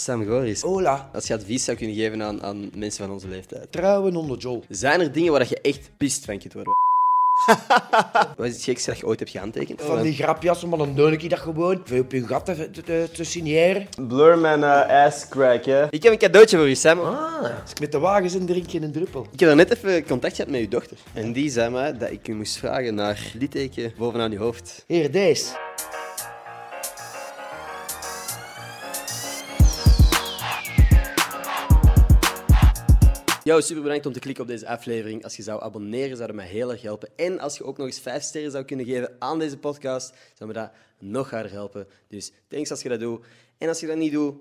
Sam Goris. Hola. Als je advies zou kunnen geven aan, aan mensen van onze leeftijd. Trouwen onder Joel. Zijn er dingen waar je echt pist van kunt worden? Wat is het gekste dat je ooit hebt gehandtekend? Van die grapjas, maar dan doe ik dat gewoon. Veel op hun gat te, te, signeren. Blur mijn ass crack, hè. Ik heb een cadeautje voor u, Sam. Als ik met de wagens in drink in een druppel. Ik heb daar net even contact gehad met uw dochter. En die zei mij dat ik u moest vragen naar litteken bovenaan uw hoofd. Hier, deze. Yo, super bedankt om te klikken op deze aflevering. Als je zou abonneren, zou dat mij heel erg helpen. En als je ook nog eens 5 sterren zou kunnen geven aan deze podcast, zou me dat nog harder helpen. Dus thanks als je dat doet. En als je dat niet doet,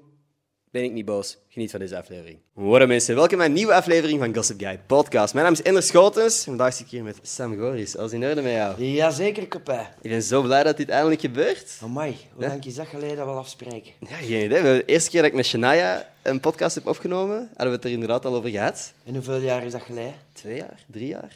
ben ik niet boos. Geniet van deze aflevering. Hoi mensen, welkom bij een nieuwe aflevering van Gossip Guy Podcast. Mijn naam is Ender Schotens. Vandaag zit ik hier met Sam Goris. Alles in orde met jou? Jazeker, kopij. Ik ben zo blij dat dit eindelijk gebeurt. Amai, hoe lang is dat geleden dat we afspreken? Ja, geen idee. De eerste keer dat ik met Shania een podcast heb opgenomen, hadden we het er inderdaad al over gehad. En hoeveel jaar is dat geleden? Twee jaar? Drie jaar?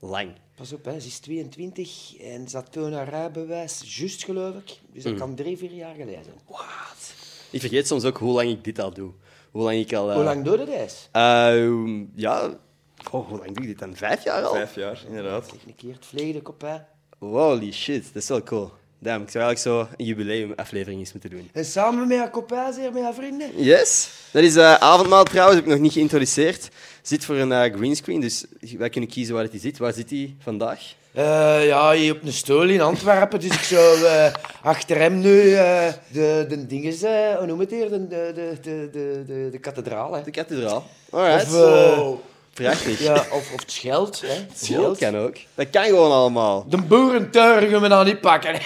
Lang. Pas op, hè. ze is 22 en ze had toen haar rijbewijs, juist geloof ik. Dus dat kan drie, vier jaar geleden zijn. Wat? Ik vergeet soms ook hoe lang ik dit al doe. Hoe lang ik al... eh, Hoe lang doe je dat? eh, ja... Oh, hoe lang doe ik dit dan? Vijf jaar al? Vijf jaar, inderdaad. Kijk een keer het vliegen, kopij. Holy shit, dat is wel cool. Damn, ik zou eigenlijk zo een jubileumaflevering eens moeten doen. En samen met haar kopij, zeer met haar vrienden. Yes. Dat is eh, avondmaal trouwens, heb ik nog niet geïntroduceerd. Zit voor een eh, greenscreen, dus wij kunnen kiezen waar hij zit. Waar zit hij vandaag? Eh, ja, hier op een stoel in Antwerpen. Dus ik zou eh, achter hem nu eh, de, de dinges, hoe noem het hier, de, de, de, de, de, de, kathedraal. Hè. De kathedraal. Alright. Of, Prachtig. ja, of, of het Scheld. Hè. Het Dat kan ook. Dat kan gewoon allemaal. De boerentuigen gaan we dan niet pakken.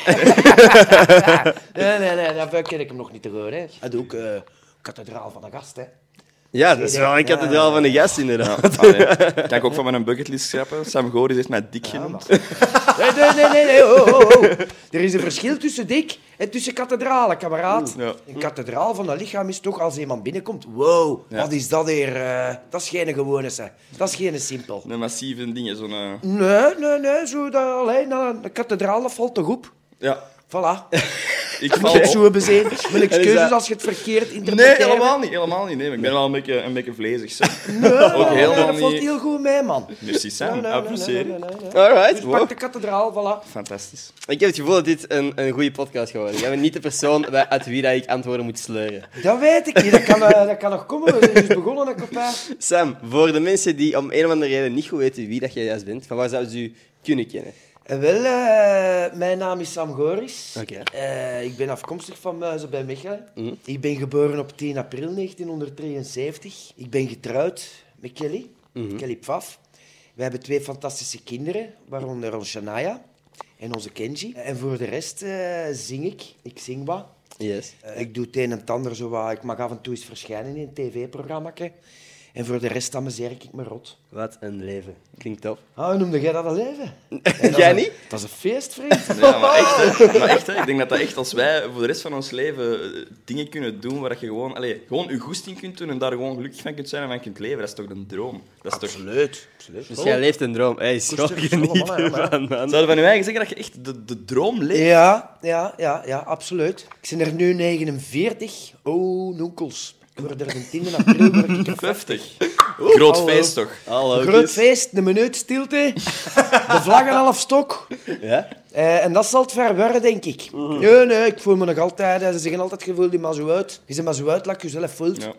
nee, nee, nee, daarvoor ken ik hem nog niet te horen. Hij doet ook kathedraal van de gast. Hè. Ja, dat is wel een Ja. kathedraal van de gast, inderdaad. Allee, kan ik ook van mijn bucketlist schrappen? Sam Goris heeft mij dik Ja, genoemd. maar- Nee, nee, nee, nee. nee. Oh, oh, oh. Er is een verschil tussen dik en tussen kathedralen, kameraad. Ja. Een kathedraal van een lichaam is toch als iemand binnenkomt. Wow, Ja. wat is dat hier? eh, dat is geen gewone, zeg. Dat is geen simpel. Een massieve dingen, zo'n... eh, Nee, nee, nee. Zo dat, alleen, een kathedraal, dat valt toch op? Ja, Voilà. ik val op. zo bezien. Mijn excuses dat- als je het verkeerd Nee, interpreteert. helemaal niet, helemaal niet. Nee, ik ben wel een beetje, een beetje vlezig. Zeg. Nee, Ook nee, dat valt niet- heel goed mee, man. Merci Nee, Sam, nee, nee, apprecieer. nee, nee, nee, nee. Alright. Dus wow. pak de kathedraal, voilà. Fantastisch. Ik heb het gevoel dat dit een, een goede podcast gaat worden. Jij bent niet de persoon bij- uit wie dat ik antwoorden moet sleuren. Dat weet ik niet. Dat kan, eh, dat kan nog komen. We zijn dus begonnen, hè, kopij. Sam, voor de mensen die om een of andere reden niet goed weten wie dat jij juist bent, van waar zouden ze u kunnen kennen? Eh, Wel, eh, mijn naam is Sam Goris. Oké. Eh, ik ben afkomstig van Muizen bij Mechelen. Mhm. Ik ben geboren op 10 april 1973. Ik ben getrouwd met Kelly, Mhm. Kelly Pfaff. We hebben twee fantastische kinderen, waaronder onze Shania en onze Kenji. En voor de rest zing ik. Ik zing wat. Yes. Ik doe het een en het ander zo wat. Ik mag af en toe eens verschijnen in een tv-programma. En voor de rest amuseer ik me rot. Wat een leven. Klinkt top. Ah, hoe noemde jij dat een leven? Dat Jij een- niet? Dat is een feest, vriend. Ja, maar echt, hè. Maar echt hè. ik denk dat dat echt als wij voor de rest van ons leven eh, dingen kunnen doen waar je gewoon, allez, gewoon je goesting kunt doen en daar gewoon gelukkig van kunt zijn en van kunt leven, dat is toch een droom? Dat is toch... Absoluut. Dus jij leeft een droom. Hey, schrok je niet allemaal. ervan, man. Zou je van je eigen zeggen dat je echt de, de droom leeft? Ja, ja, ja, ja, absoluut. Ik ben er nu 49. Oh, noenkels. Ik word er de 10 april word ik er 50. Groot hallo. feest toch? Hallo. Een groot feest, een minuut stilte, de vlaggen half stok. Ja? Eh, en dat zal het ver worden, denk ik. Nee, nee, ik voel me nog altijd... Ze zeggen altijd, je voelt je maar zo uit. Je ziet maar zo uit, like je zelf voelt. Ja.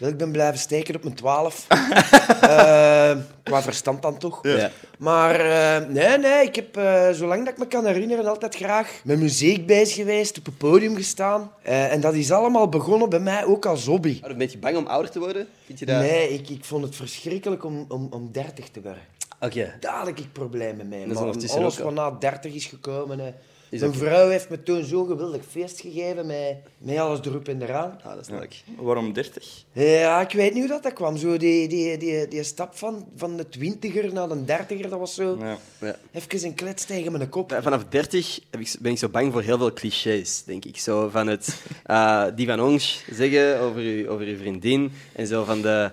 Wel, ik ben blijven steken op mijn 12. Eh, qua verstand dan toch. Ja. Maar eh, nee, nee, ik heb, eh, zolang dat ik me kan herinneren, altijd graag met muziek bezig geweest, op het podium gestaan. Eh, en dat is allemaal begonnen bij mij ook als hobby. Ben je een beetje bang om ouder te worden? Vind je dat? Nee, ik, ik vond het verschrikkelijk om, om, om 30 te worden. Oké. Daar had ik problemen mee. Dat is Maar alles wat na 30 is gekomen. Hè. Is Mijn vrouw heeft me toen zo'n geweldig feest gegeven met, met alles erop en eraan. Ah, dat is leuk. Waarom 30? Ja, ik weet niet hoe dat, dat kwam. Zo die, die, die, die stap van, van de twintiger naar de dertiger, dat was zo... Ja. Ja. Even een klets tegen mijn kop. Ja, Vanaf 30 heb ik, ben ik zo bang voor heel veel clichés, denk ik. Zo van het eh, die van ons zeggen over je, over uw vriendin. En zo van de,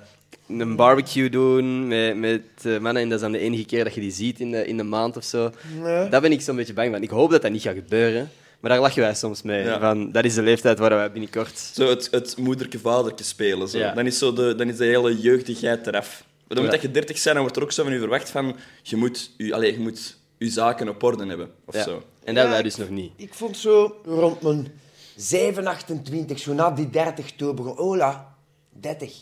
een barbecue doen met, met eh, mannen. En dat is dan de enige keer dat je die ziet in de, in de maand of zo. Nee. Daar ben ik zo'n beetje bang van. Ik hoop dat dat niet gaat gebeuren. Maar daar lachen wij soms mee. Ja. Van, dat is de leeftijd waar wij binnenkort... Zo het, het moederke-vaderke spelen. Zo. Ja. Dan, is zo de, dan is de hele jeugdigheid eraf. Dan Ja. moet dat je 30 zijn, dan wordt er ook zo van u verwacht van... Je moet je, allez, je, moet je zaken op orde hebben. Of Ja. zo. En dat hebben wij Ja, dus nog niet. Ik vond zo rond mijn 7, 28, zo na die 30 toe begon. Ola, 30.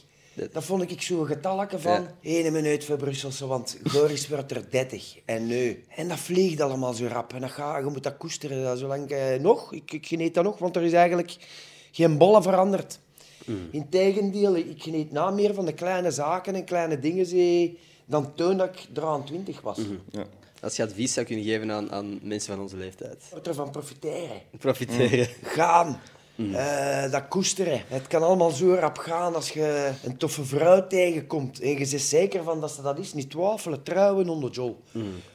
Dat vond ik zo een getalletje van. Ene minuut voor Brusselse, want Goris wordt er 30. En nu. En dat vliegt allemaal zo rap. En dat ga, je moet dat koesteren. Dat zolang eh, nog. Ik, ik geniet dat nog, want er is eigenlijk geen bolle veranderd. Integendeel, ik geniet na meer van de kleine zaken en kleine dingen zie, dan toen dat ik 23 was. Ja. Als je advies zou kunnen geven aan, aan mensen van onze leeftijd. Moet ervan profiteren. Profiteren. gaan. Eh, dat koesteren. Het kan allemaal zo rap gaan als je een toffe vrouw tegenkomt. En je bent zeker van dat ze dat is. Niet twijfelen, trouwen onder Jol.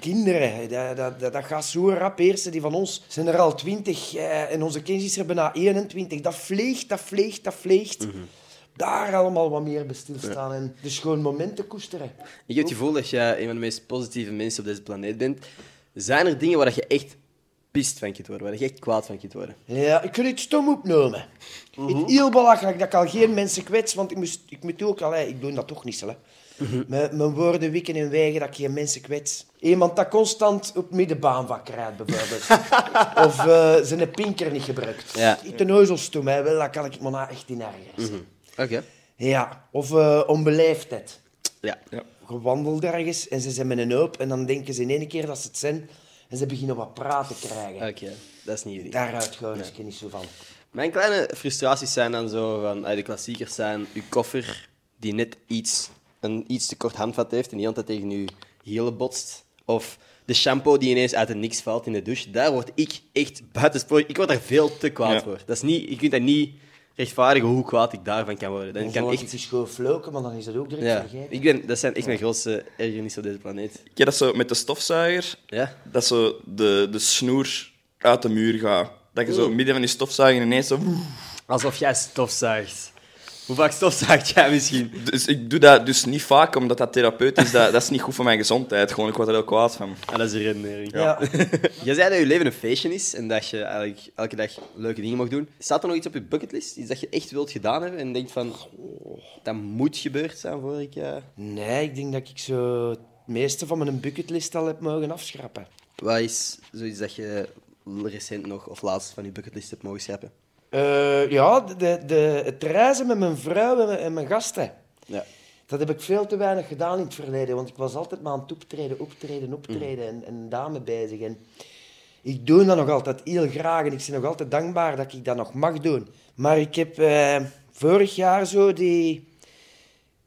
Kinderen, dat, dat, dat, dat gaat zo rap. Eerste die van ons zijn er al twintig. eh, en onze kindjes er bijna 21. Dat vleegt, dat vleegt, dat vleegt. Daar allemaal wat meer bij stilstaan. En dus gewoon momenten koesteren. Ik heb het gevoel dat jij een van de meest positieve mensen op deze planeet bent. Zijn er dingen waar je echt pist van kunt worden, waar je echt kwaad van kunt worden? Ja, ik kan het stom opnemen. Het heel belachelijk dat ik al geen mensen kwets, want ik, moest, ik moet ook al, hè, ik doe dat toch niet. Hè. Mijn, mijn woorden wikken en wegen dat ik geen mensen kwets. Iemand dat constant op middenbaanvak rijdt, bijvoorbeeld. of eh, zijn pinker niet gebruikt. Ja. Ik de neuzelstom, hè, wel, dat kan ik me nou echt in ergeren. Oké. Ja, of eh, onbeleefdheid. Ja. Ja. Gewandeld ergens en ze zijn met een hoop en dan denken ze in één keer dat ze het zijn en ze beginnen wat praten te krijgen. Oké, dat is niet jullie. Daaruit gewoon is ik niet zo van. Mijn kleine frustraties zijn dan zo van, ah, de klassiekers zijn uw koffer die net iets, een iets te kort handvat heeft en die altijd tegen uw hielen botst. Of de shampoo die ineens uit het niks valt in de douche. Daar word ik echt buitensporig... Ik word daar veel te kwaad Ja. voor. Dat is niet, je kunt dat niet rechtvaardigen hoe kwaad ik daarvan kan worden. Dat Dan kan echt... ik eens gewoon floken, maar dan is dat ook direct Ja, vergeten. ik ben, dat zijn echt mijn grootste ergernissen op deze planeet. Ik heb dat zo met de stofzuiger, Ja? dat zo de, de snoer uit de muur gaat. Dat je zo midden van die stofzuiger ineens zo... Alsof jij stofzuigt. Hoe vaak stofzuigt jij misschien? Dus ik doe dat dus niet vaak, omdat dat therapeutisch is. Dat, dat is niet goed voor mijn gezondheid. Gewoon, ik word er heel kwaad van. Ah, dat is een redenering. Ja. Jij zei dat je leven een feestje is en dat je eigenlijk elke dag leuke dingen mag doen. Staat er nog iets op je bucketlist? Iets dat je echt wilt gedaan hebben en denkt van... oh, dat moet gebeurd zijn voor ik... eh, Nee, ik denk dat ik zo het meeste van mijn bucketlist al heb mogen afschrappen. Wat is zoiets dat je recent nog of laatst van je bucketlist hebt mogen schrappen? Eh, ja, de, de, het reizen met mijn vrouw en mijn, en mijn gasten. Ja. Dat heb ik veel te weinig gedaan in het verleden, want ik was altijd maar aan het optreden, optreden, optreden en, en daarmee bezig. En ik doe dat nog altijd heel graag en ik ben nog altijd dankbaar dat ik dat nog mag doen. Maar ik heb eh, vorig jaar zo die,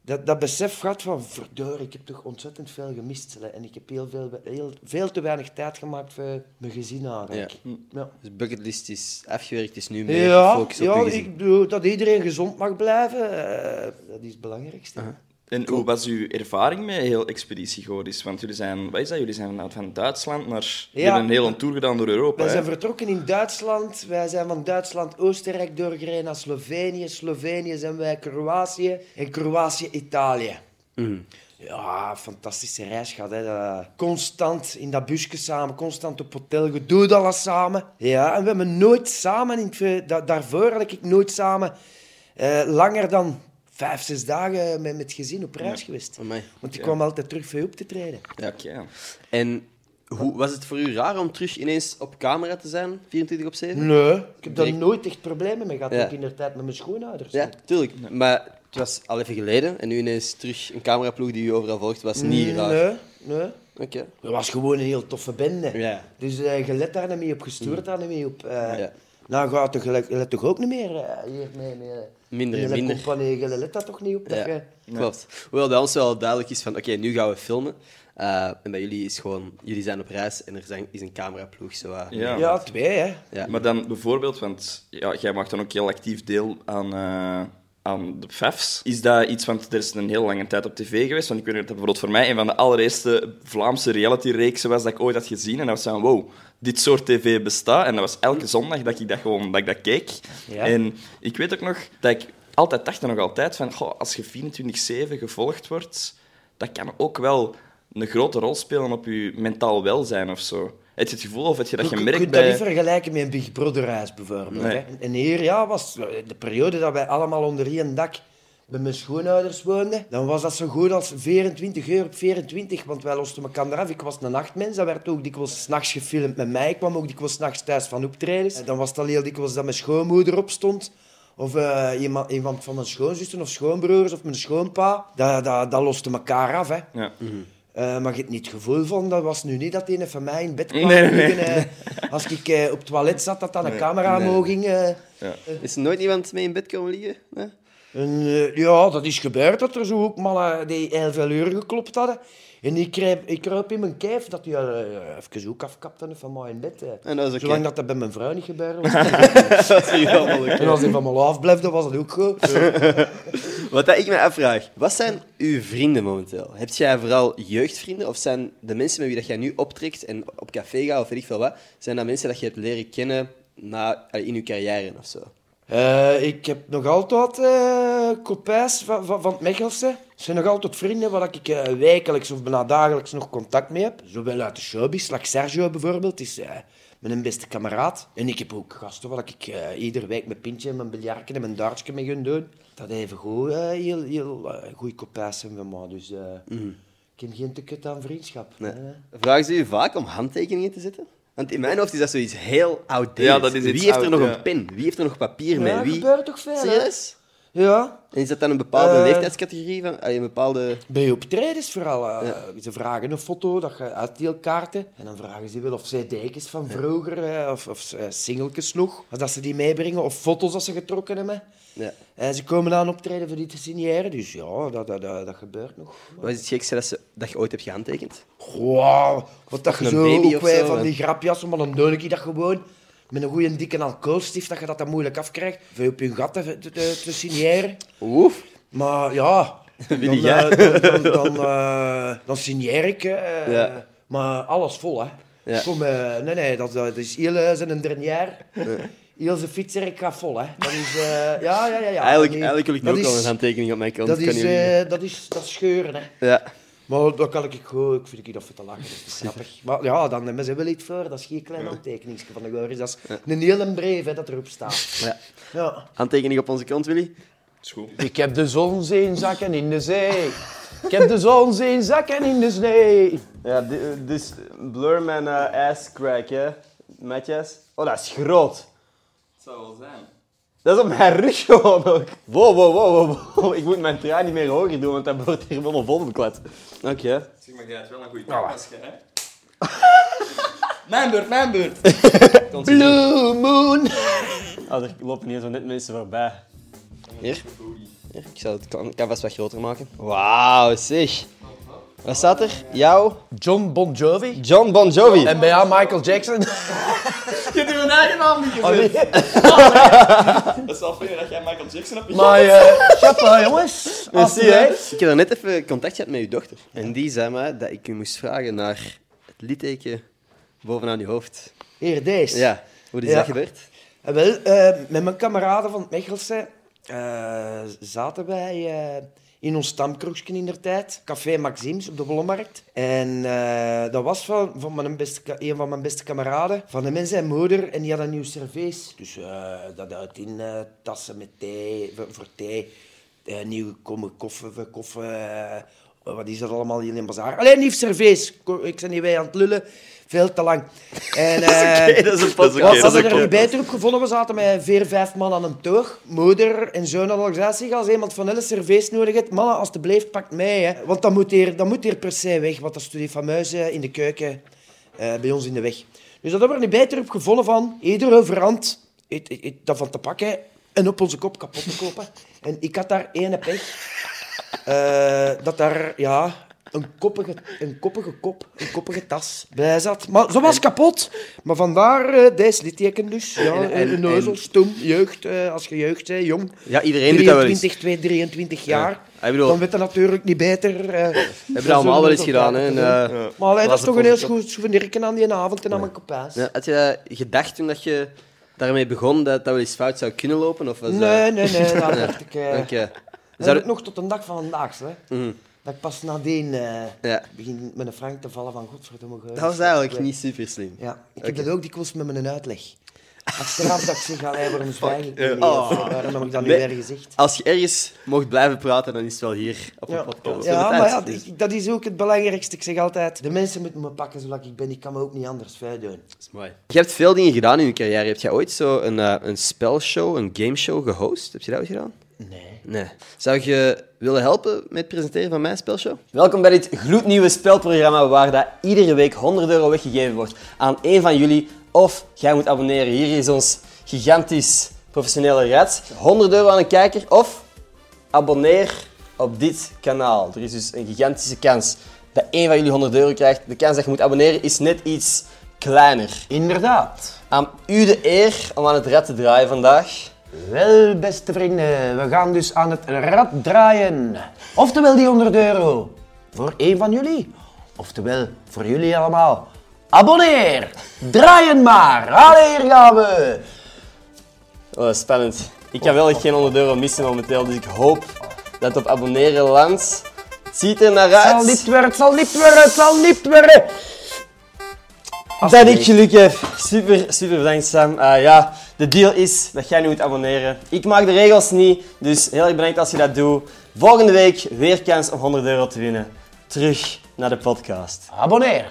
dat, dat besef gehad van, verdorie, ik heb toch ontzettend veel gemist. En ik heb heel veel, heel, veel te weinig tijd gemaakt voor mijn gezin eigenlijk. Ja. Dus bucketlist is afgewerkt, is nu meer Ja, gefocust op ja ik bedoel, dat iedereen gezond mag blijven, eh, dat is het belangrijkste. En hoe was uw ervaring met heel Expeditie Goris? Want jullie zijn, wat is dat? Jullie zijn van, van Duitsland naar... Ja. Een hele tour gedaan door Europa. Wij hè? zijn vertrokken in Duitsland. Wij zijn van Duitsland Oostenrijk doorgereden naar Slovenië. Slovenië zijn wij Kroatië. En Kroatië Italië. Ja, fantastische reis gehad. Hè. Dat- Constant in dat busje samen, constant op hotel. Je doet alles samen. Ja, en we hebben nooit samen... Da- daarvoor had ik nooit samen eh, langer dan vijf, zes dagen met, met gezin op reis geweest. Amai. Want ik kwam altijd terug voor je op te treden. Ja. Oké. En hoe, was het voor u raar om terug ineens op camera te zijn, 24 op 7? Nee, ik heb daar nooit echt problemen mee gehad. Ja. Ook in de tijd met mijn schoonouders. Ja, tuurlijk. Maar het was al even geleden en nu ineens terug een cameraploeg die u overal volgt, was niet raar. Nee, nee. Oké. Dat was gewoon een heel toffe bende. Ja. Dus eh, je let daar niet mee op, gestuurd daar niet mee op. eh. Ja. Nou gaat toch, gelijk- je let toch ook niet meer eh, hier mee, mee Minder en in de minder. compagnie, je let daar toch niet op? Dat Ja, je... klopt. Hoewel bij ons wel duidelijk is van, oké, nu gaan we filmen. Eh, en bij jullie is gewoon, jullie zijn op reis en er zijn, is een cameraploeg. Zo, eh, Ja. Ja, twee, hè. Ja. Maar dan bijvoorbeeld, want ja, jij maakt dan ook heel actief deel aan, eh, aan de FEFs. Is dat iets, want er is een heel lange tijd op tv geweest. Want ik weet dat dat bijvoorbeeld voor mij een van de allereerste Vlaamse reality-reeksen was dat ik ooit had gezien. En dat was van, wow, dit soort tv bestaat. En dat was elke zondag dat ik dat gewoon dat ik dat keek. Ja. En ik weet ook nog dat ik altijd dacht en nog altijd van, goh, als je 24-7 gevolgd wordt, dat kan ook wel een grote rol spelen op je mentaal welzijn of zo. Heb je het gevoel of heb je dat Je kunt dat niet vergelijken met een Big Brother huis bijvoorbeeld. Nee. Hè. En hier ja, was de periode dat wij allemaal onder één dak bij mijn schoonouders woonden, dan was dat zo goed als 24 uur op 24, want wij losten elkaar eraf. Ik was een nachtmens, dat werd ook dikwijls s'nachts gefilmd met mij. Ik kwam ook dikwijls s'nachts thuis van optredens. En dan was het al heel dikwijls dat mijn schoonmoeder opstond. Of eh, iemand, iemand van mijn schoonzussen of schoonbroers of mijn schoonpa. Dat, dat, dat loste elkaar af. Hè. Ja. Eh, maar je hebt niet het gevoel van, dat was nu niet dat een van mij in bed kwam Nee, nee, nee. liggen. eh, als ik eh, op het toilet zat, dat dan een camera nee. omhoog ging. eh. Is er nooit iemand mee in bed komen liggen? Nee? En, ja, dat is gebeurd, dat er zo ook mannen die heel veel uren geklopt hadden. En ik kruip, ik kruip in mijn kijf dat die uh, even ook afkapte van mij in. En dat. Zolang dat, dat bij mijn vrouw niet gebeurde. was- Dat en als hij van me afblijfde, was dat ook goed. Wat ik me afvraag, wat zijn uw vrienden momenteel? Heb jij vooral jeugdvrienden of zijn de mensen met wie dat jij nu optrekt en op café gaat of weet ik veel wat, zijn dat mensen dat je hebt leren kennen na, in je carrière of zo? Eh, ik heb nog altijd copains van, van, van het Mechelse. Het zijn nog altijd vrienden waar ik eh, wekelijks of bijna dagelijks nog contact mee heb. Zowel uit de showbiz, like Sergio bijvoorbeeld, is eh, mijn beste kameraad. En ik heb ook gasten waar ik eh, iedere week mijn pintje en mijn biljartje en mijn dartje mee ga doen. Dat even goed, heel, heel goede copains zijn van mij. Dus eh, ik heb geen tekort aan vriendschap. Nee. Vragen ze u vaak om handtekeningen te zetten? Want in mijn hoofd is dat zoiets heel outdated. Ja, dat is iets Wie heeft er oud, nog ja. een pen? Wie heeft er nog papier Ja, mee? dat Wie? gebeurt toch veel, hè? Serieus? Ja. En is dat dan een bepaalde Eh. leeftijdscategorie? Van, allee, een bepaalde... Bij optredens vooral. eh, Ze vragen een foto, dat je uitdeelkaarten. En dan vragen ze wel of cd's van vroeger, eh, of, of singeltjes nog, dat ze die meebrengen, of foto's dat ze getrokken hebben. Ja. En ze komen aan optreden voor die te signeren, dus ja, dat, dat, dat, dat gebeurt nog. Wat is het gekste dat, ze, dat je ooit hebt gehandtekend? Wow, wat dat je een zo, baby ook zo, van die grapjas, maar dan doe ik dat gewoon. Met een goede dikke alcoholstift, dat je dat dan moeilijk afkrijgt. Veel op je gat te, te, te, te signeren. Oef. Maar ja, dan, eh, ja. dan, dan, dan, eh, dan signeer ik. eh, Ja. Maar alles vol, hè. Ja. Kom, nee, nee, dat, dat is heel zijn dernier. Heel zijn fietser, ik ga vol, hè. Dat is, ja, ja, ja. ja. eigenlijk, eigenlijk wil ik nu ook is- een handtekening op mijn kant. Dat is, dat is, dat is scheuren, hè. Ja. Maar dat kan ik gewoon, ik vind ik dat te lachen, dat is grappig. Maar ja, dan hebben ze wel iets voor, dat is geen klein handtekeningsje van de Goris, dat is een hele brief, hè, dat erop staat. ja. Ja. Handtekening op onze kant, Willy? Is goed. Ik heb de zon zien zakken in de zee. Ik heb de zon zien zakken in de snee. Ja, dus Blur mijn ass crack, hè? Matjes. Oh, dat is groot. Het zou wel zijn. Dat is op mijn rug gewoon ook. Wow, wow, wow, wow, wow. Ik moet mijn trui niet meer hoger doen, want dat wordt hier helemaal vol beklad. Oké. Zeg maar, jij hebt wel een goede camera's, hè? Mijn beurt, mijn beurt. Blue Moon! Oh, er lopen hier zo net mensen voorbij. Hier. Hier. Ik zal het kan- canvas wat groter maken. Wauw, zeg. Wat staat er? Jou, John Bon Jovi. John Bon Jovi. En bij jou Michael Jackson. Je hebt je eigen naam niet Oh, nee. Dat is al veel dat jij Michael Jackson hebt. Maar chapeau jongens. Merci, hè. Alsjeblieft. Ik heb er net even contact gehad met uw dochter. En die zei mij dat ik u moest vragen naar het litteken bovenaan uw hoofd. Hier, deze. Ja, hoe is Ja. dat gebeurd? Eh, wel, eh, met mijn kameraden van het Mechelse eh, zaten wij eh, in ons stamkroegje in der tijd. Café Maxims op de Wollemarkt. En eh, dat was van, van mijn beste, een van mijn beste kameraden. Van de mensen en moeder. En die hadden een nieuw servies. Dus eh, dat uit in eh, tassen met thee, voor, voor thee. Nieuwe komen koffie. eh, wat is dat allemaal hier in een bazaar? Alleen nieuw servies. Ik ben niet wij aan het lullen. Veel te lang. En, eh, dat is een Dat is oké, we dat is hadden er op gevonden. We zaten met vier, vijf man aan een toog. Moeder en zoon hadden al gezegd, zeg, als iemand van hele servies nodig heeft, mannen, alstublieft, pak mij. Hè. Want dat moet, hier, dat moet hier per se weg, want dat is die fameuze in de keuken eh, bij ons in de weg. Dus dat hebben we er niet beter op gevonden van ieder overhand het- het- het daarvan te pakken en op onze kop kapot te kopen. En ik had daar ene pech. eh, dat daar, ja, een koppige, een koppige kop, een koppige tas bij zat. Maar ze was kapot. Maar vandaar eh, deze litteken dus. Ja, En- en- een neuzel, stom, jeugd. eh, als je jeugd bent, jong. Ja, iedereen doet dat wel eens. 23, 2, 23 jaar. Bedoel, Dan weet dat natuurlijk niet beter. eh, we hebben dat allemaal wel we eens gedaan. Hè. En, eh. Maar allee, dat is toch een heel goed souvenir aan die avond en aan mijn kopijs. ja, had je gedacht toen dat je daarmee begon dat dat wel eens fout zou kunnen lopen? Of was Nee, nee, nee, dat dacht ik. eh, Dank je. Zou nog tot de dag van vandaag. Hè. Mhm. Dat ik pas nadien Ja. begin met een frank te vallen van godverdomme. Dat was eigenlijk niet super slim. Ja, ik heb dat ook dikwijls met mijn uitleg. Achteraf dat ik zeg, allee, waarom zwijg ik niet? Oh. Of waarom heb ik dat nu Nee. weer gezegd? Als je ergens mocht blijven praten, dan is het wel hier op Ja, podcast. ja maar ja, dat is ook het belangrijkste. Ik zeg altijd, de mensen moeten me pakken zoals ik ben. Ik kan me ook niet anders verder doen. Dat is mooi. Je hebt veel dingen gedaan in je carrière. Heb jij ooit zo een, eh, een spelshow, een gameshow gehost? Heb je dat ooit gedaan? Nee. Nee. Zou je willen helpen met het presenteren van mijn spelshow? Welkom bij dit gloednieuwe spelprogramma waar dat iedere week 100 euro weggegeven wordt aan één van jullie. Of jij moet abonneren. Hier is ons gigantisch professionele rat. 100 euro aan een kijker of abonneer op dit kanaal. Er is dus een gigantische kans dat één van jullie 100 euro krijgt. De kans dat je moet abonneren is net iets kleiner. Inderdaad. Aan u de eer om aan het rad te draaien vandaag. Wel, beste vrienden, we gaan dus aan het rad draaien. Oftewel die 100 euro. Voor één van jullie. Oftewel, voor jullie allemaal. Abonneer! Draaien maar! Allee, hier gaan we! Oh, spannend. Ik kan wel echt geen 100 euro missen momenteel, dus ik hoop dat op abonneren landt. Het ziet er naar Het zal uit niet worden, het zal niet worden, het zal niet worden! Dat ik geluk heb. Super, super bedankt Sam. Ah, ja, de deal is dat jij nu moet abonneren. Ik maak de regels niet, dus heel erg bedankt als je dat doet. Volgende week weer kans om 100 euro te winnen. Terug naar de podcast. Abonneer!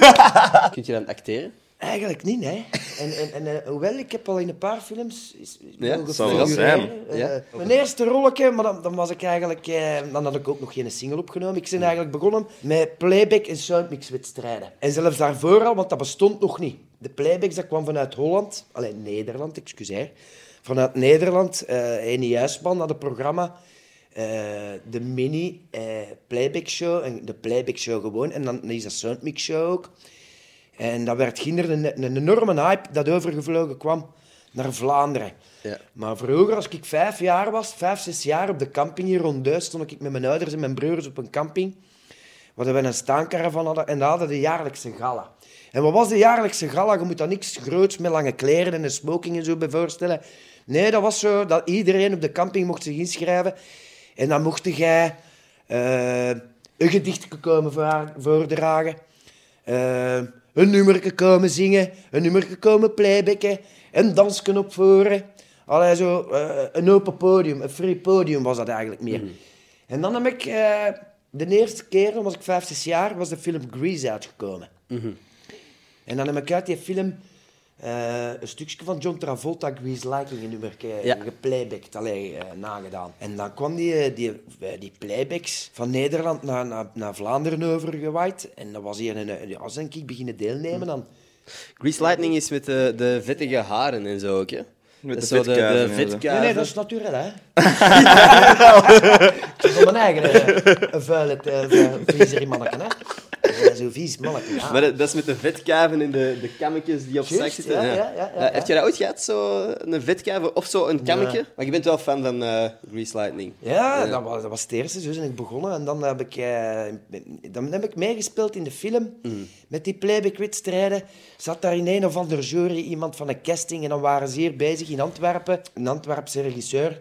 Kun je dan acteren? Eigenlijk niet, hè. En, en, en eh, hoewel, ik heb al in een paar films... Is, Ja, zou figureren. zijn. Eh, Ja. Mijn eerste rolletje, maar dan, dan was ik eigenlijk... Eh, dan had ik ook nog geen single opgenomen. Ik ben eigenlijk begonnen met playback en soundmix-wedstrijden. En zelfs daarvoor al, want dat bestond nog niet. De playbacks, dat kwam vanuit Holland. Alleen Nederland, excuseer. Vanuit Nederland. eh Eni Juisman had een programma... eh, de mini eh, playback show en de playback show gewoon. En dan is dat soundmix show ook. En dat werd ginder een, een enorme hype dat overgevlogen kwam naar Vlaanderen. Ja. Maar vroeger, als ik vijf jaar was, vijf, zes jaar op de camping hier rond Duis, stond ik met mijn ouders en mijn broers op een camping. Waar we een staancaravan hadden en daar hadden de jaarlijkse gala. En wat was de jaarlijkse gala? Je moet daar niks groots met lange kleren en een smoking en zo bij voorstellen. Nee, dat was zo dat iedereen op de camping mocht zich inschrijven. En dan mocht jij eh, een gedicht komen voor, voordragen. Eh, een nummerke komen zingen, een nummerke komen playbacken, een dansje opvoeren. Allee, zo, eh, een open podium, een free podium was dat eigenlijk meer. En dan heb ik, eh, de eerste keer, dan was ik vijf, zes jaar, was de film Grease uitgekomen. En dan heb ik uit die film eh, een stukje van John Travolta, Grease Lightning, een nummer Ja. geplaybacked, allee, eh, nagedaan. En dan kwam die, eh, die, die playbacks van Nederland naar, naar, naar Vlaanderen overgewaaid. En dan was hij een, een, ja, als denk ik beginnen deelnemen dan. Grease Lightning is met de, de vettige haren en zo ook, hè? Met Dat de is zo en zo. Nee, nee, dat is natuurlijk, hè. ik heb van mijn eigen eh, vuile uh, manneken, hè. Vies ja. Maar dat, dat is met de vetkuiven en de, de kammetjes die op zak Juist, zitten. ja, ja, ja, ja, Eh. Heb je dat ooit gehad, zo een vetkuiven of zo een kammetje? Maar je bent wel fan van eh Grease Lightning. Ja, Dat, was, dat was het eerste. Zo ben ik begonnen. En dan heb ik, eh, dan heb ik meegespeeld in de film. Met die playback-wedstrijden. Zat daar in een of ander jury iemand van een casting. En dan waren ze hier bezig in Antwerpen. Een Antwerpse regisseur,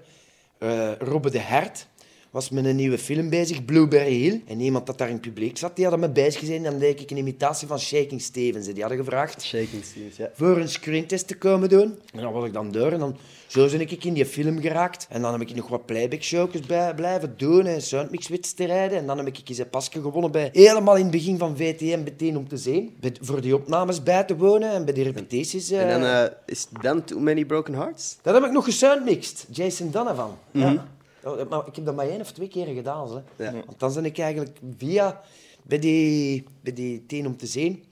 eh Robbe de Hert, was met een nieuwe film bezig, Blueberry Hill. En iemand dat daar in het publiek zat, die had me bezig gezien. En dan deed ik een imitatie van Shaking Stevens. En die hadden gevraagd Shaking Stevens, ja. voor een screentest te komen doen. En dan was ik dan door en dan zo ben ik in die film geraakt. En dan heb ik nog wat playback showjes bij blijven doen en soundmix-wedstrijden. En dan heb ik eens een pasje gewonnen bij helemaal in het begin van VTM meteen om te zien. Bij- voor die opnames bij te wonen en bij die repetities. eh, En dan eh, is dan Too Many Broken Hearts? Dat heb ik nog gesoundmixed. Jason Donovan. Ja. Oh, Maar ik heb dat maar één of twee keer gedaan. Hè. Ja. Want dan ben ik eigenlijk via bij die, bij die teen om te zien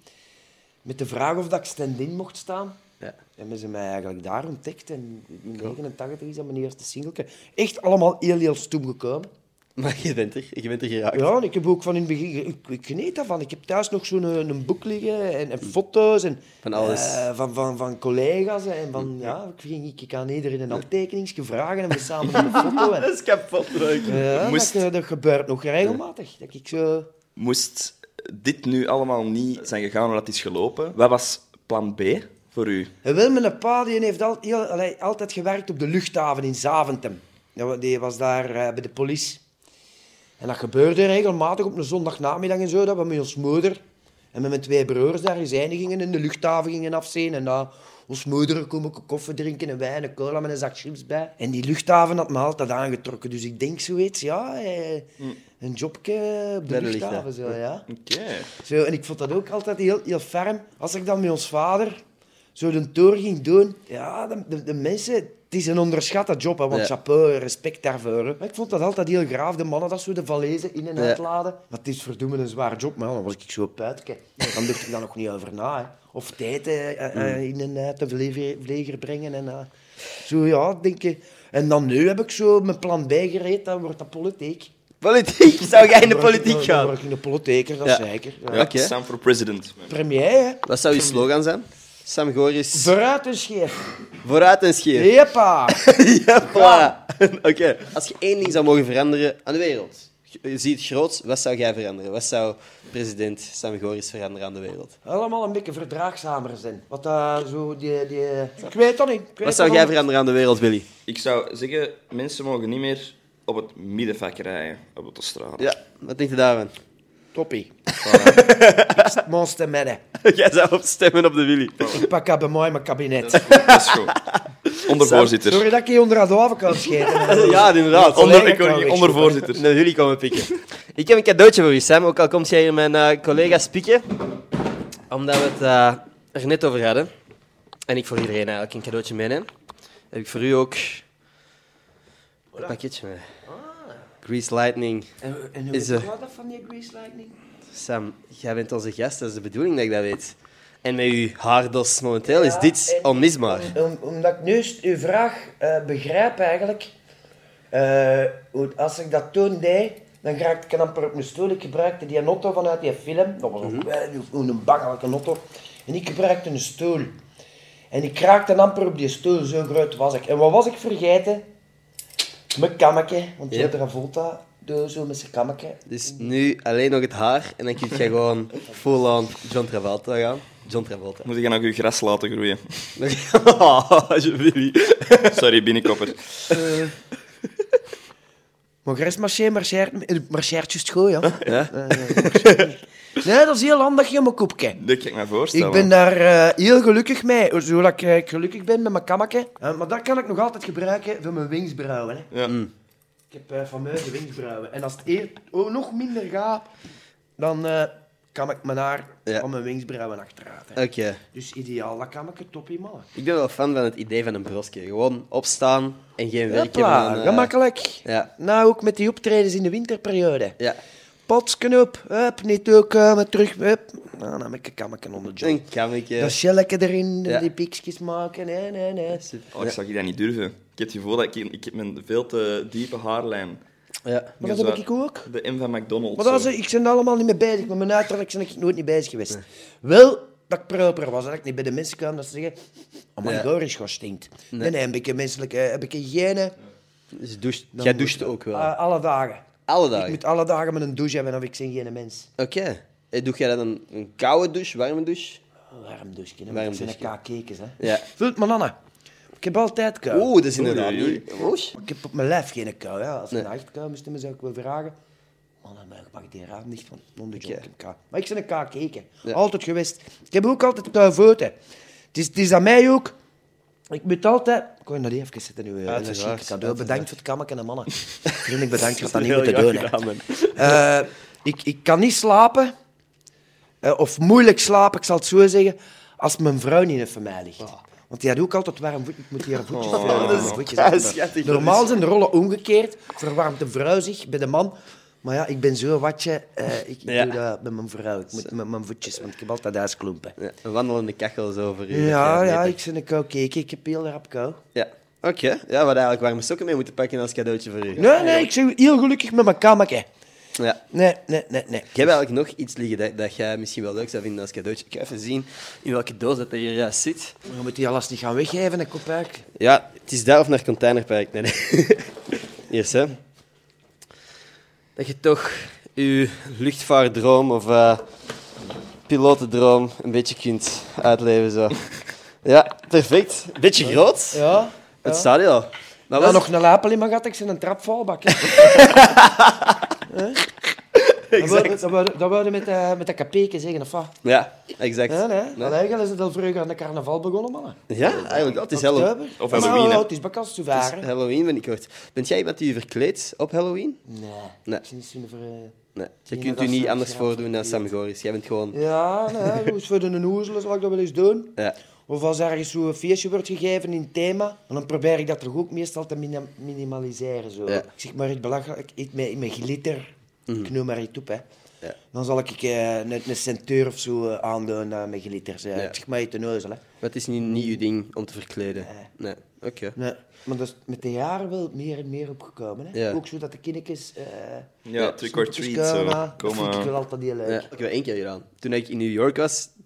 met de vraag of dat ik stand-in mocht staan. Ja. Hebben ze mij eigenlijk daar ontdekt. En in 89 is dat mijn eerste singeltje. Echt allemaal heel, heel stoem gekomen. Maar je bent er, je bent er geraakt. Ja, en ik heb ook van in het begin... Ik, ik geniet daarvan. Ik heb thuis nog zo'n een, een boek liggen en, en foto's. En, Van alles. eh, van, van, van collega's. En van, ja, ik, ging, ik aan iedereen een handtekeningsje vragen en we samen een foto. En, Dat is kapot leuk. ja, Moest- dat, eh, dat gebeurt nog regelmatig. Dat ik zo... Moest dit nu allemaal niet zijn gegaan omdat het is gelopen, wat was plan B voor u? Wel, mijn pa die heeft al, heel, allee, altijd gewerkt op de luchthaven in Zaventem. Die was daar eh, bij de politie. En dat gebeurde regelmatig op een zondagnamiddag en zo, dat we met ons moeder en met mijn twee broers daar zijn gingen en de luchthaven gingen afzien. En dan ons moeder komen koffie drinken en wijn en cola met een zak chips bij. En die luchthaven had me altijd aangetrokken. Dus ik denk zoiets, ja, eh, een jobje op de luchthaven. Zo, ja. Oké. Zo, en ik vond dat ook altijd heel, heel ferm. Als ik dan met ons vader zo de tour ging doen, ja, de, de, de mensen... Het is een onderschatte job, hè, want Ja. chapeau, respect daarvoor. hè. Maar ik vond dat altijd heel graaf, de mannen dat zo de valezen in en Ja. uitladen. Maar het is verdomme een zwaar job, maar dan was ik zo puitke. Dan dacht ik daar nog niet over na. Hè. Of tijd eh, eh, Mm. eh, in en uit de vleger, vleger brengen. En, eh, zo, ja, denk ik. En dan nu heb ik zo mijn plan bijgereed, dan wordt dat politiek. Politiek? Zou jij in de Dan word ik- politiek dan gaan? word ik in de politieker, dat Ja. zeker. Ja. Ja, Oké. Sam for president. Premier, hè. Wat zou je slogan zijn? Sam Goris. Vooruit en scheef. Vooruit en scheef. Jeppa. Ja, voilà. Oké. Als je één ding zou mogen veranderen aan de wereld, je ziet groot, wat zou jij veranderen? Wat zou president Sam Goris veranderen aan de wereld? Allemaal een beetje verdraagzamer zijn. Wat dat zo die, die... Ik weet dat niet. Weet Wat zou jij veranderen aan de wereld, Billy? Ik zou zeggen, mensen mogen niet meer op het middenvak rijden op de straat. Ja, wat denk je daarvan? Toppie. Monster midden. jij zou op stemmen op de Willy. Ik pak dat bij mij in mijn kabinet. Dat is goed. Ondervoorzitter. Sorry dat ik je onder de haven kan scheten. Ja, inderdaad. Onder- ik ondervoorzitter. naar jullie komen pikken. Ik heb een cadeautje voor u, Sam. Ook al komt jij hier mijn eh, collega's pikken. Omdat we het eh, er net over hadden. En ik voor iedereen eigenlijk een cadeautje meeneem. Heb ik voor u ook een pakketje mee. Grease Lightning. En, en hoe Is, weet je dat van die Grease Lightning? Sam, jij bent onze gast. Dat is de bedoeling dat ik dat weet. En met uw haardos momenteel is dit onmisbaar. Om, omdat ik nu uw vraag eh, begrijp eigenlijk. hoe- als ik dat toen deed, dan raakte ik amper op mijn stoel. Ik gebruikte die auto vanuit die film. Dat was een, een, een bangelijke auto. En ik gebruikte een stoel. En ik raakte amper op die stoel, zo groot was ik. En wat was ik vergeten? Mijn kammetje. Want John Yep. Travolta doe zo met zijn kammetje. Dus nu alleen nog het haar. En dan kun je gewoon full-on John Travolta gaan. John Travolta. Moet ik nog uw gras laten groeien? oh. Sorry, binnenkopper. Maar de rest marcheert, marcheert, eh, marcheert juist goed, ja. Ja? Nee, dat is heel handig, je mijn koepje. Dat kan ik me voorstellen. Ik ben daar eh, heel gelukkig mee, zodat ik eh, gelukkig ben met mijn kammetje. Eh, maar dat kan ik nog altijd gebruiken voor mijn wengsbrauwen. Hè. Ja. Ik heb eh, fameuze wengsbrauwen. En als het eer oh, nog minder gaat, dan eh, kan ik mijn haar Ja. van mijn wengsbrauwen achteruit. Hè. Oké. Dus ideaal, dat kan ik toppie man. Ik ben wel fan van het idee van een brosje. Gewoon opstaan en geen werk Hopla, hebben. eh, gemakkelijk. Ja. Nou, ook met die optredens in de winterperiode. Ja, Potsknop, hup, niet ook komen, terug, hup. Nou, dan heb ik een kammetje onder de job. een kammetje. Dat shelletje erin, Ja. die piekjes maken, nee, nee, nee. Oh, ik zou dat niet durven. Ik heb het gevoel dat ik, ik heb een veel te diepe haarlijn. Ja. Maar dat heb ik ook. De M van McDonald's. Maar dat is, ik ben er allemaal niet mee bezig. Met mijn uiterlijk ben ik nooit niet bezig geweest. Wel dat ik proper was. Dat ik niet bij de mensen kwam dat ze zeggen... Oh, mijn Ja. Goris gaat stinkt. Nee, nee, heb ik een menselijke heb ik hygiëne. Dus doucht, Dan jij moet- doucht ook wel. Ah, alle dagen. Alle Ik dagen. moet alle dagen met een douche hebben, of ik ben geen mens. Oké. En Doe jij dan een, een koude douche, warme douche? Een warm douche, hè. Warm Ik ben een douche. kakekes, hè. Ja. Vult me. Ik heb altijd kou. Oeh, dat is inderdaad Oei, oei, niet... Oei. Ik heb op mijn lijf geen kou. Ja. Als ik Nee. een nachtkou moest hebben, zou ik wel vragen. Man, dan mag ik die raam niet van onder de. Ik heb kou. Maar ik ben een kakeken. Ja. Altijd geweest. Ik heb ook altijd kou voeten. Het is, het is aan mij ook. Ik moet altijd... Ik kon dat even zetten nu. eh, Uiteraard, Dat is chic cadeau. uiteraard. Bedankt voor het kammetje en mannen. Vriendelijk bedankt voor dat niet moeten doen. hè. Eh, ik, ik kan niet slapen, eh, of moeilijk slapen, ik zal het zo zeggen, als mijn vrouw niet even mij ligt. Want die had ook altijd warm voet. Ik moet hier voetjes Oh, dat voetjes kei Normaal zijn de rollen omgekeerd. Verwarmt de vrouw zich bij de man. Maar ja, ik ben zo watje. eh, ik Ja. doe dat met mijn vrouw. Ik moet met mijn voetjes, want ik heb altijd huisklompen. Ja, een wandelende kachel zo voor u. Ja, ja, ik ben een kou keken. Ik heb heel rap kou. Ja. Oké. Ja, wat eigenlijk warme sokken mee moeten pakken als cadeautje voor u. Nee, nee, ik ben heel gelukkig met mijn kammetje. Ja. Nee, nee, nee, nee. Ik heb eigenlijk nog iets liggen dat, dat jij misschien wel leuk zou vinden als cadeautje. Ik ga even zien in welke doos dat hier juist zit. Je moet die alles niet gaan weggeven, een kopuik. Ja, het is daar of naar Containerpark. Nee, nee. Yes, hè. Dat je toch je luchtvaartdroom of eh pilotendroom een beetje kunt uitleven. Zo. Ja, perfect. Beetje groot. Ja. Het staat hier al. Maar Nou, was- nog een lapel in mijn gat, ik ben een trapvalbak. hè. Dat wilde, dat wilde, dat wilde met, met dat kapeken zeggen, of wat? Ja, exact. Ja, nee. Nee. Eigenlijk is het al vroeger aan de carnaval begonnen, mannen. Ja, eigenlijk. Het is Halloween. Of Maar, Halloween, oh, hè. Het is bakans te Het is varen. Halloween, ben ik gehoord. Bent jij iemand die je verkleedt op Halloween? Nee. Nee. Ik niet zo'n ver... Nee. Je kunt dat u niet een anders voordoen dan Sam Goris. Jij bent gewoon... Ja, nee, voor de noezelen zal ik dat wel eens doen. Ja. Of als ergens zo'n feestje wordt gegeven in thema, dan probeer ik dat toch ook meestal te minim- minimaliseren. Zo. Ja. Ik zeg maar iets belachelijk, iets met, met glitter, ik noem maar iets op. Hè. Ja. Dan zal ik eh, een, een centeur of zo eh, aandoen eh, met glitters. hè. Ja. Ik zeg maar iets te neuzel. Hè. Maar het is niet, niet uw ding om te verkleden. Nee. Oké. Nee, maar dat is met de jaren wel meer en meer opgekomen. Hè. Ja. Ook zo dat de kindjes... eh Ja, trick or treat. Zo. komen. Dat vind ik wel altijd heel leuk. Ja, ik heb één keer gedaan. Toen ik in New York was, een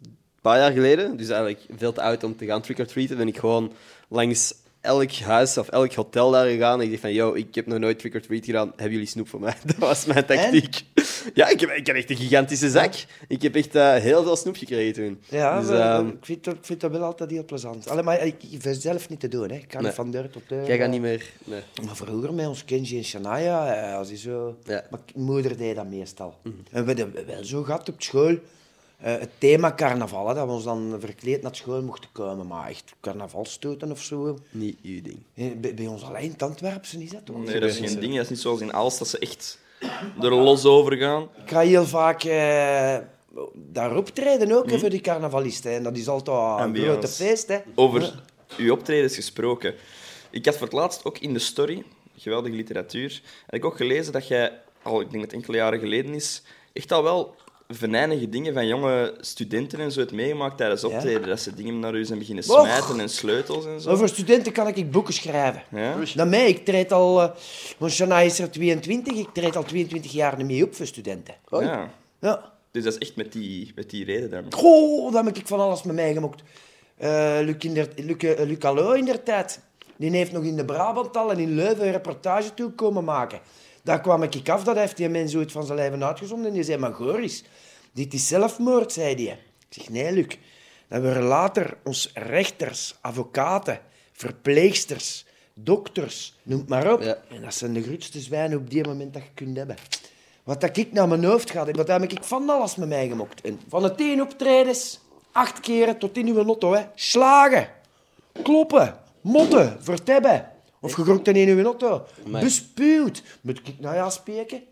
paar jaar geleden, dus eigenlijk veel te oud om te gaan trick-or-treaten, ben ik gewoon langs elk huis of elk hotel daar gegaan. En ik dacht van, yo, ik heb nog nooit trick-or-treat gedaan. Hebben jullie snoep voor mij? Dat was mijn tactiek. Ja, ik heb, ik heb echt een gigantische zak. Ik heb echt eh, heel veel snoep gekregen toen. Ja, dus, maar, ehm, ik, vind dat, ik vind dat wel altijd heel plezant. Allee, maar ik, ik zelf niet te doen. Hè. Ik kan Nee. van deur tot deur. jij gaat eh. niet meer... Nee. Maar vroeger met ons Kenji en Shania, eh, als die zo... Ja. Maar moeder deed dat meestal. En we hebben wel zo gehad op school. Eh, het thema carnaval, hè, dat we ons dan verkleed naar school mochten komen. Maar echt carnavalstoten of zo. Niet uw ding. eh, Bij, bij ons alleen in is dat toch? Nee, dat is geen ding. Dat is niet zoals in Aalst, dat ze echt er los over gaan. Ik ga heel vaak eh, daar optreden ook hè, voor die carnavalisten. En dat is altijd een Ambiance. grote feest. Hè. Over uw optredens gesproken. Ik had voor het laatst ook in de story, geweldige literatuur, heb ik ook gelezen dat jij, al ik denk dat het enkele jaren geleden is, echt al wel venijnige dingen van jonge studenten en zo hebt meegemaakt tijdens optreden. Dat ze dingen naar u zijn beginnen Och. smijten en sleutels en zo. Over studenten kan ik boeken schrijven. Ja? Dan mij, ik treed al... eh want Shana is er 22, ik treed al 22 jaar niet mee op voor studenten. ja. Ja. Dus dat is echt met die, met die reden dan. Goh, dan heb ik van alles met mij gemokt. Eh Luc, in der, Luc, eh, Luc Allo in der tijd. Die heeft nog in de Brabantal en in Leuven een reportage toe komen maken. Daar kwam ik af, dat heeft die mens zoiets van zijn leven uitgezonden. En die zei, maar Goris, dit is zelfmoord, zei hij. Ik zeg, nee, Luc. Dat waren later ons rechters, advocaten, verpleegsters, dokters, noem maar op. Ja. En dat zijn de grootste zwijnen op die moment dat je kunt hebben. Wat dat ik naar mijn hoofd ga, wat heb ik van alles met mij gemokt. En van het één optredens, acht keren tot in uw lotto. Hè. Slagen, kloppen, motten, vertebben. Of gegrokt in uw lotto. Bespuwd. Moet ik nou ja spreken?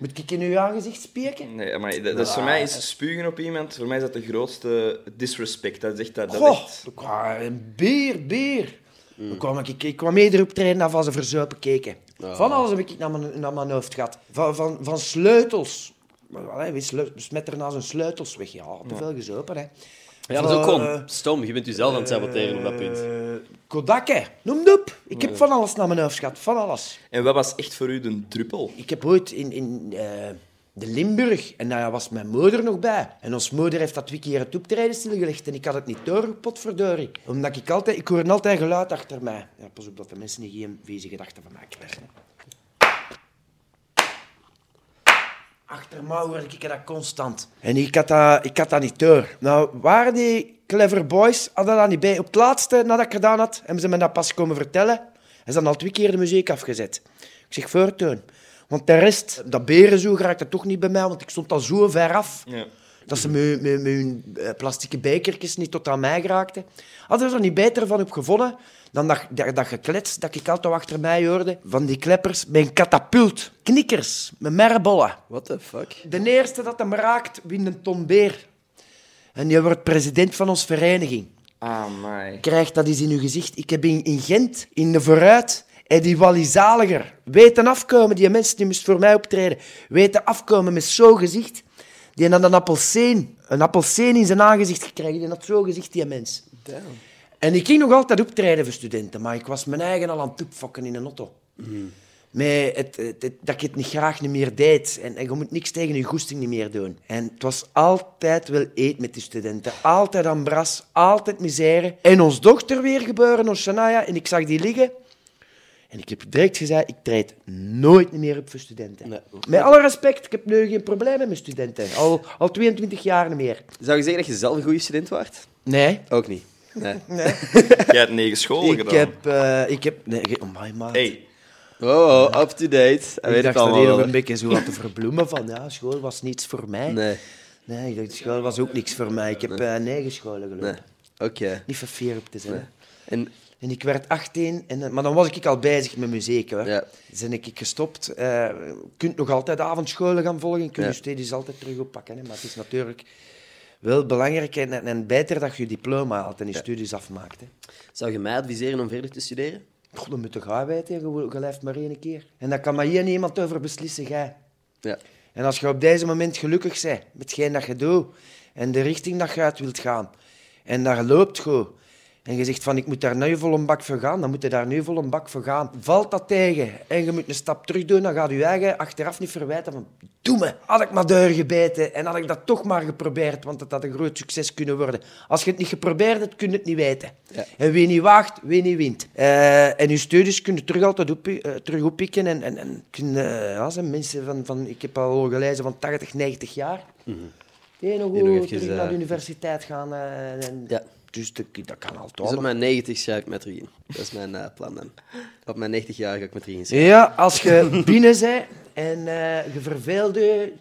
Moet ik in uw aangezicht spreken? Nee, maar dat, dat is voor mij is spugen op iemand, voor mij is dat de grootste disrespect. Dat is echt... Dat, dat Goh, echt- ik kwam een beer, beer. Dan kwam ik, ik kwam eerder optreden dan van ze verzuipen keken. Van alles heb ik naar mijn, naar mijn hoofd gehad. Van, van, van sleutels. Maar, allee, Wie sleu- smet er na zijn sleutels weg? Ja, te veel gezopen, hè. Ja, dat is ook gewoon eh, stom. Je bent jezelf aan het saboteren op dat punt. eh, Kodakken, noem het op. Ik heb van alles naar mijn hoofd gehad, van alles. En wat was echt voor u de druppel? Ik heb ooit in, in eh, de Limburg, en daar was mijn moeder nog bij. En ons moeder heeft dat twee keer het optreden stilgelegd en ik had het niet door, potverdorie. Omdat ik altijd, ik hoorde altijd geluid achter mij. Ja, pas op dat de mensen niet geen vieze gedachten van mij krijgen. Achter hoorde ik dat constant. En ik had dat, ik had dat niet door. Nou, waren die clever boys, hadden dat niet bij. Op het laatste, nadat ik gedaan had, hebben ze me dat pas komen vertellen. En ze hadden al twee keer de muziek afgezet. Ik zeg, voortoon. Want de rest, dat berenzoe raakte toch niet bij mij, want ik stond al zo ver af. Ja. Dat ze met, met, met hun eh, plastieke bekertjes niet tot aan mij geraakten. Hadden ze er niet beter van op gevonden dan dat, dat, dat geklets dat ik altijd achter mij hoorde van die kleppers met een katapult. Knikkers, met merbollen. What the fuck? De eerste dat hem raakt, wint een ton beer. En die wordt president van onze vereniging. Ah, my. Krijgt dat eens in uw gezicht. Ik heb in, in Gent, in de vooruit, en die Wally weten afkomen. Die mensen die moest voor mij optreden, weten afkomen met zo'n gezicht. Die had een appelseen, een appelseen in zijn aangezicht gekregen. Die had zo'n gezicht, die mens. En ik ging nog altijd optreden voor studenten, maar ik was mijn eigen al aan het toepfokken in een auto. Met het, het- het- dat ik het niet graag niet meer deed. En, en je moet niks tegen je goesting niet meer doen. En het was altijd wel eet met die studenten. Altijd ambras, altijd misère. En ons dochter weer geboren, ons Shania. En ik zag die liggen. En ik heb direct gezegd, ik treed nooit meer op voor studenten. Nee. Met alle respect, ik heb nu geen problemen met studenten. Al, al 22 jaar niet meer. Zou je zeggen dat je zelf een goede student waart? Nee. Ook niet. Nee. nee. Jij hebt negen scholen ik gedaan. heb... eh, ik heb... Nee, oh my, man. Hey, Oh, oh, up-to-date. Hij weet ik dacht allemaal alleen nog een beetje zo wat te verbloemen van, ja, school was niets voor mij. Nee, Nee, ik dacht, school was ook niks voor mij. Ik heb eh, negen scholen gelopen. nee. Oké. Niet voor vier op te zijn. En En ik werd 18, en, maar dan was ik al bezig met muziek. Hoor. Ja. Dus ben ik gestopt. Eh, je kunt nog altijd avondscholen gaan volgen, je kunt je studies altijd terug oppakken. Hè. Maar het is natuurlijk wel belangrijk en, en beter dat je je diploma haalt en je studies afmaakt. Hè. zou je mij adviseren om verder te studeren? God, dan moet je gaan weten, je, je leeft maar één keer. En daar kan maar hier niemand over beslissen, jij. Ja. En als je op deze moment gelukkig bent met hetgeen dat je doet en de richting dat je uit wilt gaan, en daar loopt goed, en je zegt van ik moet daar nu vol een bak voor gaan, dan moet je daar nu vol een bak voor gaan. Valt dat tegen en je moet een stap terug doen, dan gaat je eigen achteraf niet verwijten van doe me, had ik maar doorgebeten en had ik dat toch maar geprobeerd, want dat had een groot succes kunnen worden. Als je het niet geprobeerd hebt, kun je het niet weten. Ja. En wie niet waagt, wie niet wint. Eh, en je studies kun je terug altijd op, eh, terug oppikken. En, en, en kun, eh, ja, zijn mensen van, van, ik heb al gelezen, van 80, 90 jaar. Die nog Die nog even, terug naar de universiteit gaan. en, Ja. Dus dat, dat kan altijd. Dus op mijn 90 schrijf ik met in. Dat is mijn eh, plan dan. Op mijn 90 jaar ga ik met terug in. Ja, als je binnen bent en eh, je verveelt je,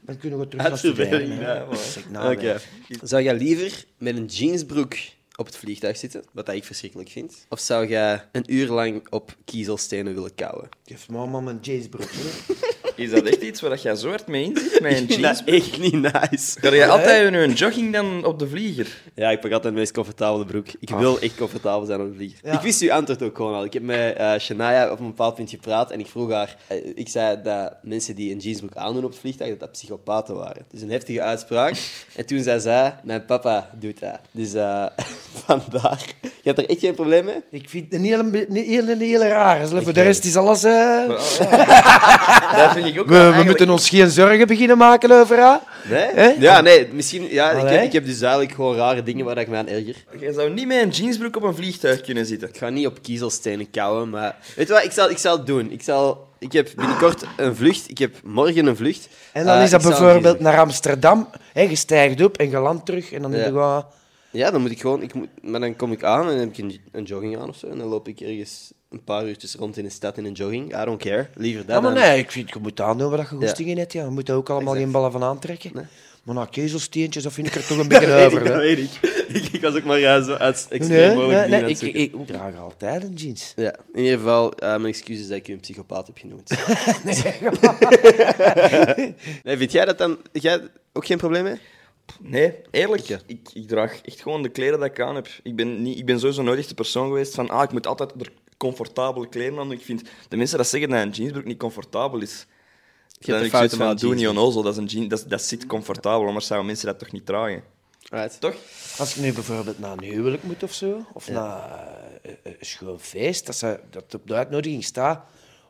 dan kunnen we terug Uit studeren. ja, nou. Zou jij liever met een jeansbroek op het vliegtuig zitten, wat ik verschrikkelijk vind? Of zou jij een uur lang op kiezelstenen willen kauwen? Geef me allemaal mijn Jaysbroek. Is dat echt iets waar jij zo hard mee in zit, met een jeans? Dat is echt niet nice. Ga jij altijd in een jogging dan op de vlieger? Ja, ik pak altijd de meest comfortabele broek. Ik wil echt comfortabel zijn op de vlieger. Ja. Ik wist uw antwoord ook gewoon al. Ik heb met eh Shania op een bepaald punt gepraat en ik vroeg haar... eh, ik zei dat mensen die een jeansbroek aandoen op het vliegtuig, dat dat psychopaten waren. Dus een heftige uitspraak. En toen zei zij, mijn papa doet dat. Dus eh, vandaar. Je hebt er echt geen probleem mee? Ik vind het een hele, een hele, een hele rare. Voor de rest is alles... eh, Dat vind ik ook We, wel we eigenlijk- moeten ons geen zorgen beginnen maken over haar. Nee? Hè? Ja, nee. Misschien... Ja, ik heb, ik heb dus eigenlijk gewoon rare dingen waar ik me aan erger. Je zou niet met een jeansbroek op een vliegtuig kunnen zitten. Ik ga niet op kiezelstenen kauwen, maar... Weet je wat? Ik zal, ik zal het doen. Ik, zal, ik heb binnenkort een vlucht. Ik heb morgen een vlucht. En dan Eh, is dat ik bijvoorbeeld naar Amsterdam. Hè, je stijgt op en je landt terug. En dan Ja. je gewoon... Ja, dan moet ik gewoon... Ik moet, maar dan kom ik aan en dan heb ik een, een jogging aan of zo. En dan loop ik ergens een paar uurtjes rond in de stad in een jogging. I don't care. Liever dat Ja, maar dan- nee, ik vind, je moet aandoen wat je goesting in hebt. Ja. Je moet er ook allemaal Exact. geen ballen van aantrekken. Nee. Maar na kezelsteentjes, dat vind ik er toch een Dat beetje weet over. ik, dat hè. weet ik. ik. Ik was ook maar ja, zo uit extreem Nee, mogelijk nee, dingen nee, aan het ik, zoeken. ik, ik draag altijd een jeans. Ja, in ieder geval, eh, mijn excuus is dat ik u een psychopaat heb genoemd. nee, vind jij dat dan... Jij ook geen probleem mee? Nee, eerlijk. Ik, ik draag echt gewoon de kleren dat ik aan heb. Ik ben, niet, ik ben sowieso nooit echt de persoon geweest van ah, ik moet altijd er comfortabele kleren aan doen. Ik vind de mensen dat zeggen dat een jeansbroek niet comfortabel is. de Dan heb ik zoiets van, doe niet jeans. onnozel, dat, is een jean, dat, dat zit comfortabel, anders zouden mensen dat toch niet dragen. Right. Toch? Als ik nu bijvoorbeeld naar een huwelijk moet of zo, of naar eh, een schoon feest, dat, ze, dat op de uitnodiging staat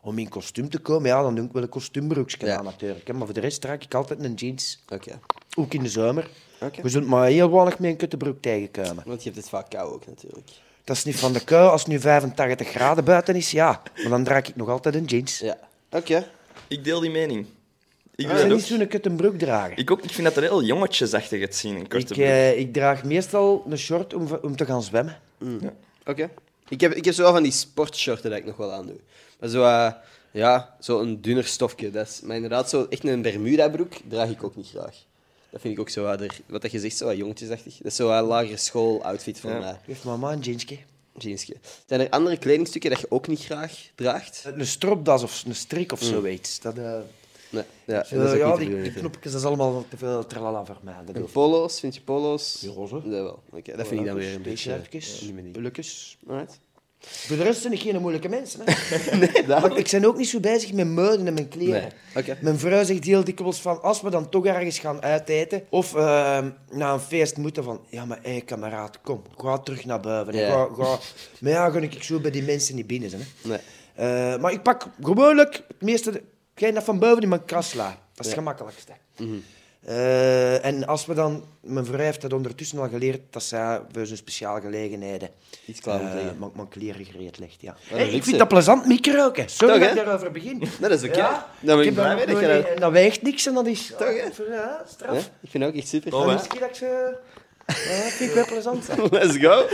om in kostuum te komen, ja, dan doe ik wel een kostuumbroekje Ja. aan natuurlijk. hè. Maar voor de rest draag ik altijd een jeans. Oké. Ook in de zomer. Oké. We zullen maar heel weinig met een kuttebroek tegenkomen. Want je hebt het vaak kou ook, natuurlijk. Dat is niet van de kou. Als het nu 85 graden buiten is, ja. Maar dan draag ik nog altijd een jeans. Ja. Oké. Ik deel die mening. Ik, ben dat niet zo'n kuttenbroek dragen. Ik, ook, ik vind dat er heel jongetjesachtig uitzien, een korte Ik, broek. eh, ik draag meestal een short om, om te gaan zwemmen. Oké. Ik heb, ik heb zo wel van die sportshorten dat ik nog wel aan doe. Maar zo, eh, ja, zo een dunner stofje. Dat is, maar inderdaad, zo echt een Bermuda-broek draag ik ook niet graag. Dat vind ik ook zo, wat er, wat dat je zegt, zo wat jongetjesachtig. Dat is zo een lagere school-outfit van Ja. mij. Geef mama een jeansje. Jeansje. Zijn er andere kledingstukken dat je ook niet graag draagt? Een stropdas of een strik of zoiets. Dat, eh, Nee. Ja, is ook ja, die, die knopjes, dat is allemaal te veel tralala voor mij. Dat En hoeft polo's, vind je polo's? Ja, zo. Dat wel. Oké, dat vind ik dan weer een beetje... T-shirtjes, eh. Voor de rest zijn ik geen moeilijke mensen. Hè. Nee, ik ben ook niet zo bezig met mode en mijn kleren. Nee. Mijn vrouw zegt heel dikwijls van, als we dan toch ergens gaan uiteten, of eh, naar een feest moeten, van, ja, maar hé, kameraad, kom, ga terug naar buiten. En Ja. Ga, ga. Maar ja, ga ik zo bij die mensen niet binnen zijn. Hè. Nee. Eh, maar ik pak gewoonlijk het meeste, hetgeen dat van boven in mijn kras sla. Dat is het Ja. gemakkelijkste. Mhm. Eh, en als we dan, mijn vrouw heeft dat ondertussen al geleerd, dat zij voor zo'n speciale gelegenheden Iets klaar moet eh, leggen. mijn- mijn kleren gereed legt. Ja. Hey, ik vind dat plezant mikroken. Sorry Toch, dat ik daarover begin. Dat is oké. Ja, ik blij daar mee nog dat je dat... Dat weegt niks en dat is... Toch, hè? Ja, straf. Ja, ik vind het ook echt super. Oh, dat ik ze... Ja, vind ik wel plezant. hè. Let's go.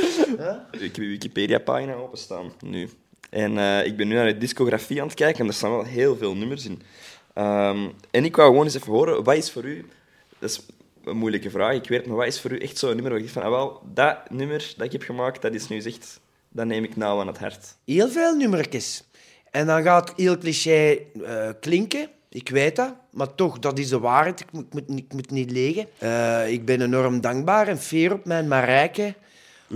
Ik heb je Wikipedia-pagina openstaan, nu. En eh, ik ben nu naar de discografie aan het kijken en er staan wel heel veel nummers in. Ehm, en ik wou gewoon eens even horen, wat is voor u... Dat is een moeilijke vraag, ik weet, maar wat is voor u echt zo'n nummer waar je denkt van, ah, wel, dat nummer dat ik heb gemaakt, dat is nu echt... Dat neem ik nauw aan het hart. Heel veel nummertjes. En dan gaat het heel cliché eh, klinken. Ik weet dat. Maar toch, dat is de waarheid. Ik moet, ik moet, niet- ik moet niet liegen. Eh, ik ben enorm dankbaar en fier op mijn Marijke.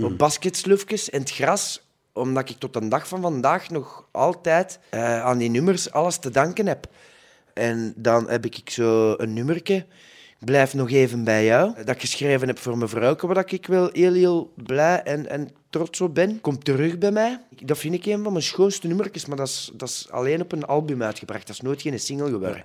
Op basketsloefjes en het gras. Omdat ik tot de dag van vandaag nog altijd eh, aan die nummers alles te danken heb. En dan heb ik zo een nummertje. Ik blijf nog even bij jou. Dat ik geschreven heb voor mijn vrouw, waar ik wel heel, heel blij en, en trots op ben. Komt terug bij mij. Dat vind ik een van mijn schoonste nummertjes, maar dat is, dat is alleen op een album uitgebracht. Dat is nooit geen single geworden.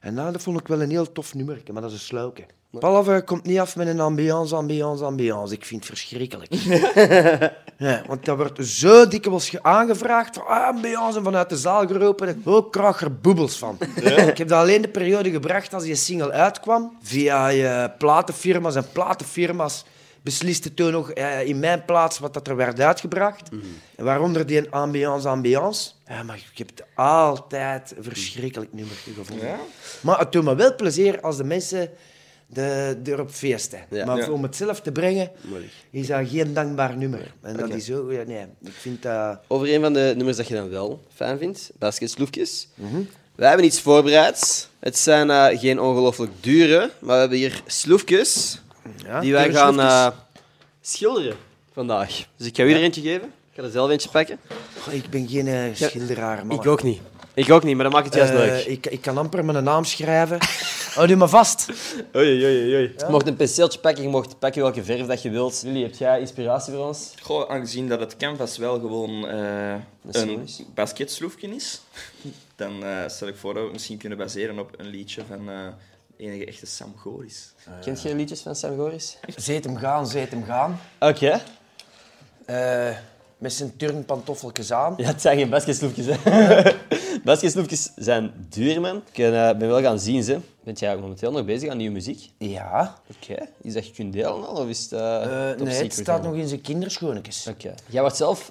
En nou, dat vond ik wel een heel tof nummertje, maar dat is een sluiken. Palave komt niet af met een ambiance, ambiance, ambiance. Ik vind het verschrikkelijk. Ja, want dat wordt zo dikwijls ge- aangevraagd van ah, ambiance en vanuit de zaal geroepen. Ik ook krijg er boebels van. Ik heb dat alleen de periode gebracht als die single uitkwam. Via je platenfirma's en platenfirma's besliste toen nog eh, in mijn plaats wat dat er werd uitgebracht. En waaronder die ambiance, ambiance. Ja, maar ik heb het altijd een verschrikkelijk nummer gevonden. Ja? Maar het doet me wel plezier als de mensen de, erop feesten. Ja. Maar om het zelf te brengen, is dat geen dankbaar nummer. En dat is zo... Ja, nee, ik vind dat... Over een van de nummers dat je dan wel fijn vindt, basketsloefjes. Mhm. Wij hebben iets voorbereid. Het zijn eh, geen ongelooflijk dure, maar we hebben hier sloefjes Ja, die wij gaan sloefjes. eh, schilderen vandaag. Dus ik ga u er eentje geven. Ik ga er zelf eentje pakken. Goh, ik ben geen eh, schilderaar, man. Ik ook niet. Ik ook niet, maar dat maakt het juist Eh, leuk. ik, ik kan amper mijn naam schrijven. Hou je me vast. Oei, oei, oei. Je mocht een penseeltje pakken, je mocht pakken welke verf dat je wilt. Jullie, heb jij inspiratie voor ons? Goh, aangezien dat het canvas wel gewoon eh, een basketsloefje is, dan eh, stel ik voor dat we het misschien kunnen baseren op een liedje van eh enige echte Sam Goris. Kent je liedjes van Sam Goris? Zeet hem gaan, zeet hem gaan. Oké. Eh, met zijn turnpantoffeltjes aan. Ja, het zijn geen basketsloefjes, hè. zijn duur, man. Ik eh, ben wel gaan zien, ze. Bent jij momenteel nog bezig aan nieuwe muziek? Ja. Oké. Is dat je kunt delen al, of is het eh, Eh, nee, het staat nog? nog in zijn kinderschoenetjes. Oké. Jij wordt zelf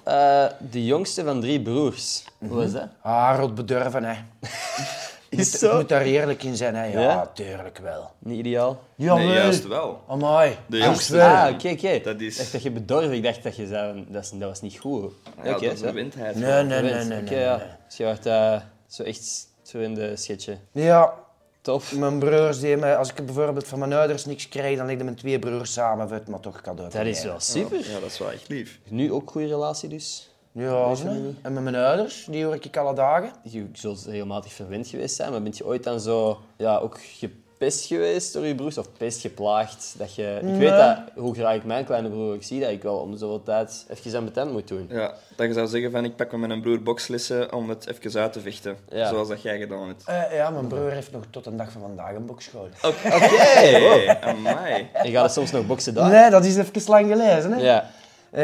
de jongste van drie broers. Hoe is dat? Ah, rot bedurven, hè. Is zo? moet daar eerlijk in zijn, hè. Ja, Ja? tuurlijk wel. Niet ideaal? Jawel. Nee, juist wel. Amai. De jongste. wel. Ah, oké, oké. Dat is- Ik dacht dat je bedorven. Ik dacht dat je zei, dat, is, dat was niet goed. Ja, Oké, dat is zo. een windheid. Nee, nee, nee, nee. Oké, ja. nee. Dus je wordt eh, zo echt zo in de sketchen. Ja, Top. mijn broers, die mij, als ik bijvoorbeeld van mijn ouders niks krijg, dan legden mijn twee broers samen voor het maar toch cadeau. te Dat is wel super. Ja, dat is wel echt lief. Nu ook goede relatie dus. Ja, en met mijn ouders, die hoor ik alle dagen. Je zult regelmatig verwend geweest zijn, maar bent je ooit dan zo ja, ook gepest geweest door je broers? Of pest geplaagd? Dat je... Ik weet dat, hoe graag ik mijn kleine broer ook zie, dat ik wel om de zoveel tijd even aan betent moet doen. Ja, dat je zou zeggen van ik pak met mijn broer bokslessen om het even uit te vechten. Ja. Zoals dat jij gedaan hebt. Eh, ja, mijn broer heeft nog tot de dag van vandaag een bokschool. Oké, amai. En gaat het soms nog boksen daar? Nee, dat is even lang geleden. Hè? Ja. Eh,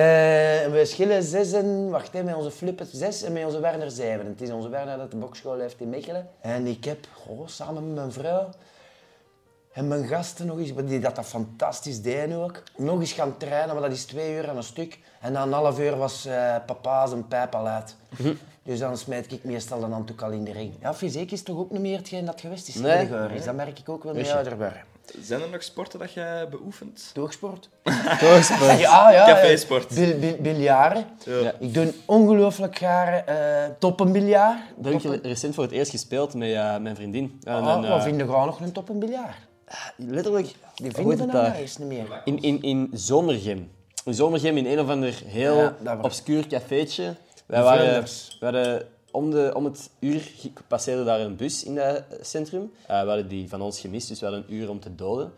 we schillen zes en... Wacht, hè, met onze Flippet zes en met onze Werner zeven. Het is onze Werner dat de bokschool heeft in Mechelen. En ik heb, samen met mijn vrouw en mijn gasten nog eens, die dat, dat fantastisch deden ook, nog eens gaan trainen, maar dat is twee uur aan een stuk. En na een half uur was eh, papa zijn pijp al uit. Dus dan smijt ik meestal een handdoek al in de ring. Ja, fysiek is toch ook niet meer hetgeen dat geweest is. Nee. Nee. Goris. Dat merk ik ook wel mee ouder. Zijn er nog sporten dat jij beoefent? Doogsport. Doorspelen. Ja, ja. Cafésport. eh, Bil, bil, biljaren. Ja. Ik doe ongelooflijk graag eh toppenbiljaar. Dat heb ik recent voor het eerst gespeeld met eh, mijn vriendin. En, Ah, een, we eh, vinden gewoon nog een toppenbiljaar. letterlijk, Die vinden het we daar? nou eens niet meer. In, in, in Zomergem. In Zomergem, in een of ander heel Ja, obscuur cafeetje. Wij waren, Vlinders. we hadden om, de, om het uur passeerde daar een bus in dat centrum. Eh, we hadden die van ons gemist, dus we hadden een uur om te doden.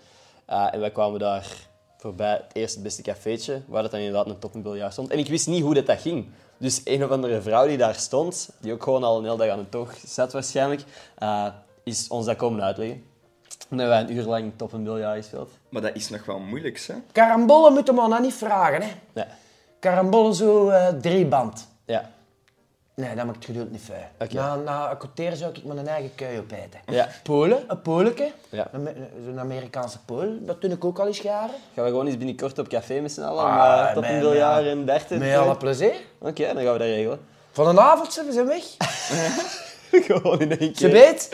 Eh, en wij kwamen daar voorbij het eerste beste cafeetje, waar dat dan inderdaad een toppenbiljaar stond. En ik wist niet hoe dat, dat ging. Dus een of andere vrouw die daar stond, die ook gewoon al een hele dag aan de toog zat waarschijnlijk, eh, is ons dat komen uitleggen. En hebben wij een uur lang toppenbiljaar gespeeld. Maar dat is nog wel moeilijk, hè? Karambollen moeten we nou niet vragen, hè. Ja. Karambollen zo eh drie band. Ja. Nee, dat maakt het geduld niet fijn. Na, na een kwartier zou ik mijn eigen kui opeten. Ja. Polen, een Poleke. Ja. Een, Amerikaanse Pool, dat doe ik ook al eens jaren. Gaan we gewoon eens binnenkort op café met z'n allen om Ah, uh, toppenbiljaar en darten? Met alle plezier. Oké, dan gaan we dat regelen. Voilà, Vanavond zijn we zijn weg. Gewoon in één Ze weet.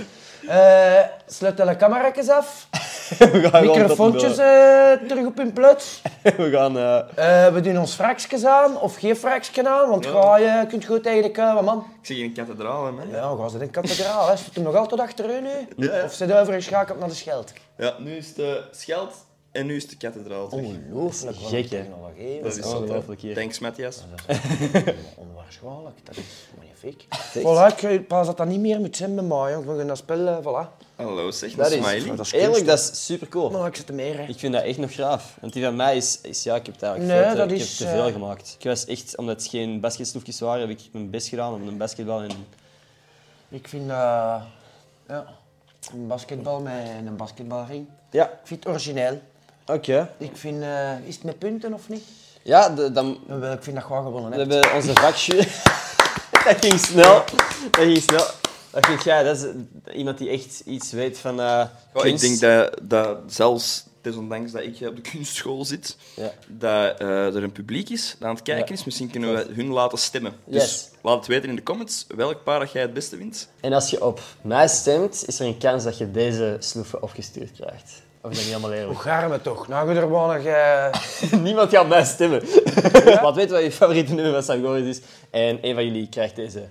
eh sluit alle camera's af. We gaan gewoon Microfoontjes eh, terug op hun deur. We gaan... eh, Eh, we doen ons fraksjes aan, of geen fraksje aan, want ga je kunt goed tegen de kuilen, man. Ik zie een kathedraal, hè, man. Ja, gaan ze in kathedraal, hè. Zit hem nog altijd achter u nu? Ja. Of zit hij overgeschakeld naar de Scheld? Ja, nu is de Scheld en nu is de kathedraal. terug. Ongelooflijk, wat gek, technologie. Dat is hè. ongelooflijk hier. Thanks, Matthias. Onwaarschijnlijk, dat is magnifiek. Voilà, ik pas dat dat niet meer moet zijn bij mij, jongen. We gaan dat spel, eh, voilà. Hallo, zeg Dat een is, smiley. dat is eerlijk, dat is super cool. Maar ik zit er meer, hè. Ik vind dat echt nog graaf. Want die van mij is, is ja, ik heb het eigenlijk Nee, veel te, dat ik is, heb te veel eh, gemaakt. Ik was echt, omdat het geen basketsloefjes waren, heb ik mijn best gedaan om een basketbal en Ik vind, eh, ja, een basketbal met een basketbalring. Ja, Ik vind het origineel. Oké. Ik vind, eh, is het met punten of niet? Ja, de, dan, Ik vind dat gewoon gewonnen, we hebben onze vakjury. dat ging snel. Dat ging snel. Dat vind jij, dat is iemand die echt iets weet van eh Ja, ik denk dat, dat zelfs, desondanks dat ik op de kunstschool zit, Ja. dat eh, er een publiek is dat aan het kijken Ja. is. Misschien kunnen we hun laten stemmen. Yes. Dus laat het weten in de comments welk paar dat jij het beste vindt. En als je op mij stemt, is er een kans dat je deze sloeven opgestuurd krijgt. Of is dat niet allemaal Hoe eerlijk? gaan we toch? Nou, je er gewoon nog... eh, Niemand gaat mij stemmen. Laat weten wat je favoriete nummer van Sangoris is. En een van jullie krijgt deze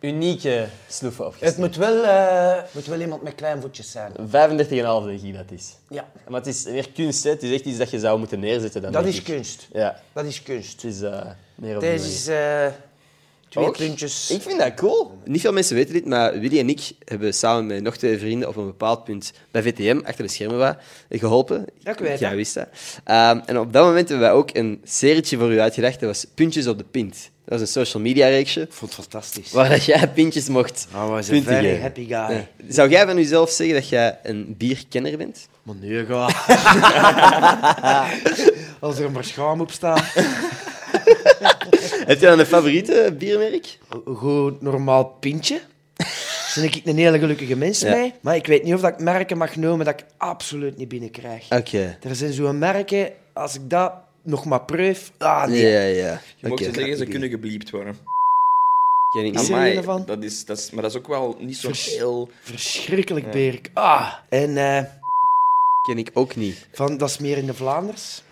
unieke sloeven Het moet wel, eh, moet wel iemand met klein voetjes zijn. 35,5 denk ik dat is. Ja, Maar het is meer kunst, hè. Het is echt iets dat je zou moeten neerzetten. Dan, dat is ik. kunst. Ja, Dat is kunst. het is eh, meer op Deze is twee Ook? puntjes. Ik vind dat cool. Niet veel mensen weten dit, maar Willy en ik hebben samen met nog twee vrienden op een bepaald punt bij VTM, achter de schermen, geholpen. Ja, ik weet Jij dat. wist dat. Ehm, en op dat moment hebben wij ook een serietje voor u uitgedacht. Dat was Puntjes op de Pint. Dat was een social media reeksje, Ik vond het fantastisch. waar dat jij pintjes mocht Oh, was een very geven. happy guy. Ja. Zou jij van jezelf zeggen dat jij een bierkenner bent? Maar nee, ga. Als er maar schaam op staat. Heb je dan een favoriete biermerk? Goed normaal pintje. Daar ben ik een hele gelukkige mens Ja. mee. Maar ik weet niet of dat ik merken mag noemen dat ik absoluut niet binnenkrijg. Oké. Er zijn zo'n merken, als ik dat nog maar proef... Ah, nee. Ja, ja. Je mag Oké. zeggen, ze kunnen gebliept worden. Ken ik niet. er Amai, een van? dat is, dat is, maar dat is ook wel niet zo Vers- heel... Verschrikkelijk berk. Ah. En eh, Ken ik ook niet. van, dat is meer in de Vlaanders.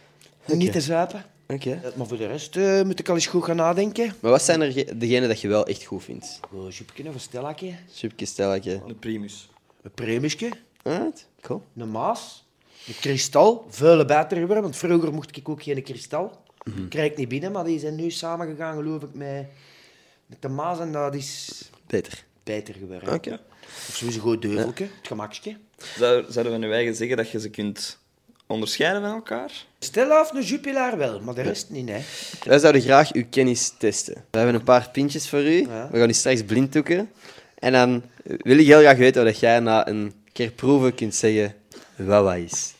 Niet te zuipen. Oké. Eh, Maar voor de rest eh, moet ik al eens goed gaan nadenken. Maar wat zijn er ge- degenen dat je wel echt goed vindt? Een chipje of een stellakje. Stelletje. Een primus. Een premisje. Alright, cool. Een maas. Een kristal. Vuile beter geworden, want vroeger mocht ik ook geen kristal. Mhm. Krijg ik niet binnen, maar die zijn nu samengegaan, geloof ik, met, met de maas. En dat is Beter. beter geworden. Oké. Of sowieso goed deuveltje, het gemakje. Zou, zouden we nu eigen zeggen dat je ze kunt onderscheiden van elkaar? Stel af een jupilaar wel, maar de rest niet, hè. Wij zouden graag uw kennis testen. We hebben een paar pintjes voor u. Ja. We gaan u straks blind toeken. En dan wil ik heel graag weten dat jij na een keer proeven kunt zeggen wat wat is.